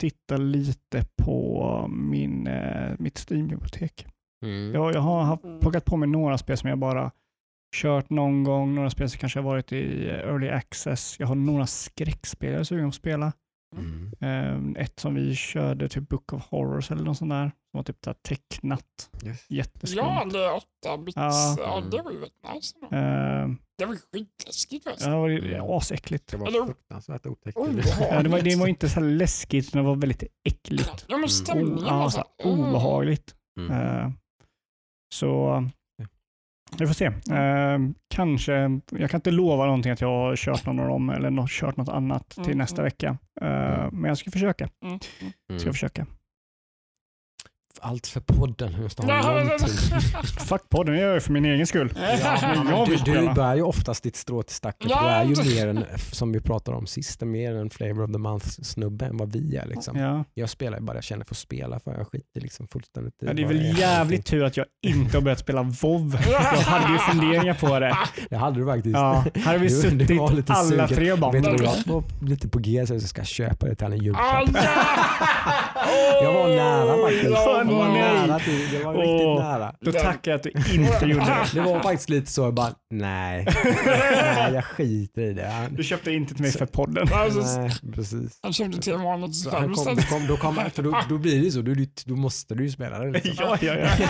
titta lite på min, eh, mitt Steam-bibliotek.
Mm.
Jag, jag har haft, plockat på mig några spel som jag bara kört någon gång, några spel som kanske har varit i eh, early access. Jag har några skräckspel jag är sugen på att spela.
Mm.
Eh, ett som vi körde, typ Book of Horrors eller något sånt där. Som var typ så tecknat.
Yes.
Jätteskumt.
ja, det är 8 bits.
Ja.
Ja. det var ju rätt nice.
Eh,
Det var skitläskigt
ja,
förresten.
det var
Mm.
ju asäckligt.
Det var
Eller-
fruktansvärt otäckt.
Ja, det, var, det var inte så här läskigt, utan det var väldigt äckligt.
Ja, men stämningen
Oh,
var
ja,
så
obehagligt.
Mm.
Eh, så Vi får se. Eh, kanske, jag kan inte lova någonting att jag har kört någon av dem eller kört något annat till
Mm,
nästa
mm.
vecka. Eh, men jag ska försöka.
Mm.
Ska jag försöka.
Allt för podden. Vi måste ha någonting.
Fuck podden, jag gör det för min egen skull.
Ja,
jag
du, du bär ju oftast ditt strå till stacken.
Ja,
du är ju mer en, som vi pratade om sist, mer en flavor of the month snubbe än vad vi är. Liksom.
Ja.
Jag spelar ju bara jag känner för att spela för jag skiter liksom fullständigt i
Ja, det är väl jävligt tur att jag inte har börjat spela WoW. Jag hade ju funderingar på det.
Det hade du faktiskt.
Ja, här har vi
Du- du
suttit
lite
alla
sugen.
tre bara
Vet du, jag var lite på G så jag ska köpa det till henne i julklapp. Jag var nära faktiskt. Var
nej.
nära till, det var riktigt
Åh.
nära.
Då tackar jag att du inte gjorde det.
Det var faktiskt lite så, jag bara nej, nej jag skiter i det.
Du köpte inte till mig för podden.
Nej, precis.
Han köpte till
kom, då, kom, för då, då blir det så, då, då måste du ju spela det. Liksom.
Ja, ja, ja.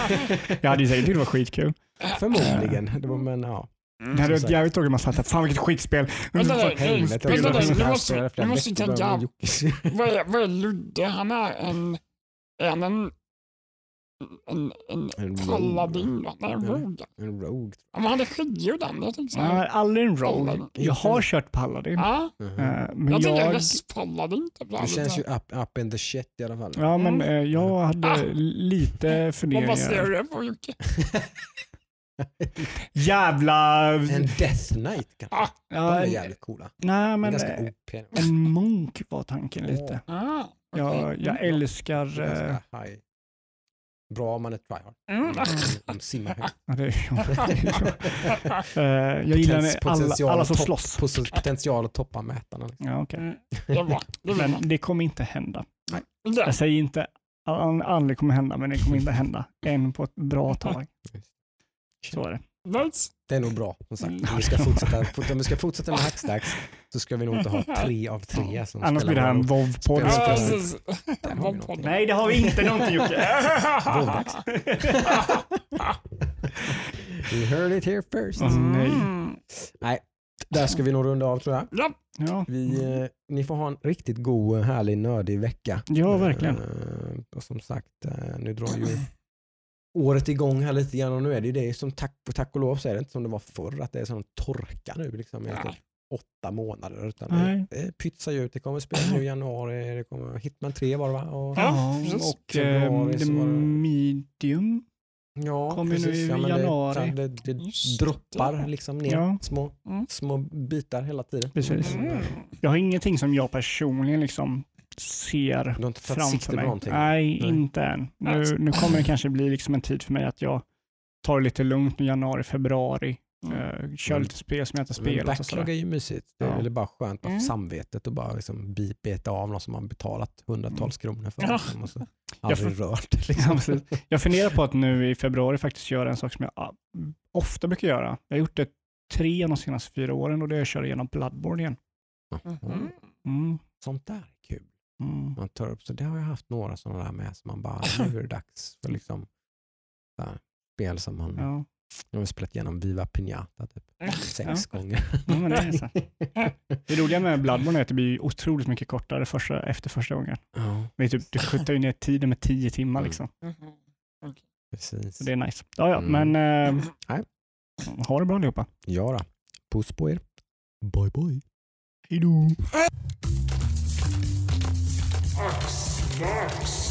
Jag hade ju säkert tyckt det var skitkul.
Förmodligen. Det var, men ja.
Det hade varit jävligt tråkigt om man satt fan vilket skitspel.
Vänta, nu nu måste vi tänka- vad är Ludde? Han är en... Är han en... En, en,
En rogue.
paladin då? Nej, en
Ja.
rogue.
En rogue.
Ja, han är skicklig den. Jag tänkte så
Jag
här.
har aldrig en roll.
Paladin.
Jag har kört Paladin.
Ja,
Mhm.
eh, Men
jag tänkte
jag...
röstpaladin. Typ.
Du känns ju up, up in the shit i alla fall.
Ja, men eh, jag
Ah.
hade lite
Vad
funderingar.
baserar du det på Jocke?
Jävla...
En Death Knight kanske.
Ah.
De
Ja,
är jävligt coola.
nej, men
ganska
eh,
OP.
en munk var tanken lite.
Ah,
Jag,
okej.
jag
Mm.
älskar...
Ganska
eh,
high. Bra om man är tryhard.
Mm.
De simmar högt.
jag gillar när alla, alla som
topp-
slåss.
pot- Potential att toppa mätarna. liksom.
Ja, okej.
Mm. Det.
Men det kommer inte hända.
Ja.
Jag säger inte att det aldrig kommer hända, men det kommer inte hända än på ett bra tag. Så är det.
Nice.
Det är nog bra som sagt.
Mm.
Om vi ska fortsätta, om vi ska fortsätta med Hackstacks så ska vi nog inte ha tre av tre som
Annars blir det här en WoW-podd.
Spelar-
Ja.
Nej, det har vi inte någonting Jocke.
Vovdags. You heard it here first.
Åh, nej.
Mm.
Där ska vi nog runda av tror jag.
Ja,
Ja,
Vi, eh, ni får ha en riktigt god, härlig, nördig vecka.
ja verkligen.
Eh, och som sagt, eh, nu drar ju året igång här lite grann och nu är det ju det som tack, tack och lov så är det inte som det var förr att det är sån torka nu liksom i
Ja.
typ åtta månader utan
Nej.
det, det pytsar ju ut. Det kommer spel nu i januari, det kommer Hitman 3 var det va? Och,
Ja,
och eh,
Februari
The
så var det-
Medium.
ja,
kommer nu i
ja,
januari.
Det, det, det droppar
det.
liksom ner
Ja.
små,
Mm.
små bitar hela tiden.
Precis.
Mm.
Jag har ingenting som jag personligen liksom ser
Du har inte tagit sikte
framför
på
mig.
någonting?
Nej,
Nej.
inte än. Nu,
Alltså.
nu kommer det kanske bli liksom en tid för mig att jag tar det lite lugnt i januari, februari.
Mm.
Uh, kör
Mm.
lite spel som jag inte spelat
backlog är ju mysigt. Det är
Ja.
väl bara skönt av
Mm.
samvetet och bara liksom beta av något som man betalat hundratals kronor för.
Ja.
och så aldrig
får-
rört.
Ja,
Liksom.
precis. Jag funderar på att nu i februari faktiskt göra en sak som jag ah, ofta brukar göra. Jag har gjort det tre av de senaste fyra åren och det är att köra igenom Bloodborne igen.
Mhm.
Mm.
Sånt där.
Mm.
Man tar upp, så det har jag haft några sådana där med som man bara, nu är det dags för liksom så här, spel som man,
Ja.
jag har spelat igenom Viva Pinata typ sex gånger.
Ja, men det, är så. det roliga med Bloodborne är att det blir otroligt mycket kortare första, efter första gången.
Ja,
är typ, du kuttar ju ner tiden med tio timmar
Mm.
liksom.
Mhm.
precis.
Så det är nice. Ja, ja,
Mm.
men eh,
Nej.
ha det bra allihopa.
Ja då. Puss på er. Bye bye.
Hej då.
X Max.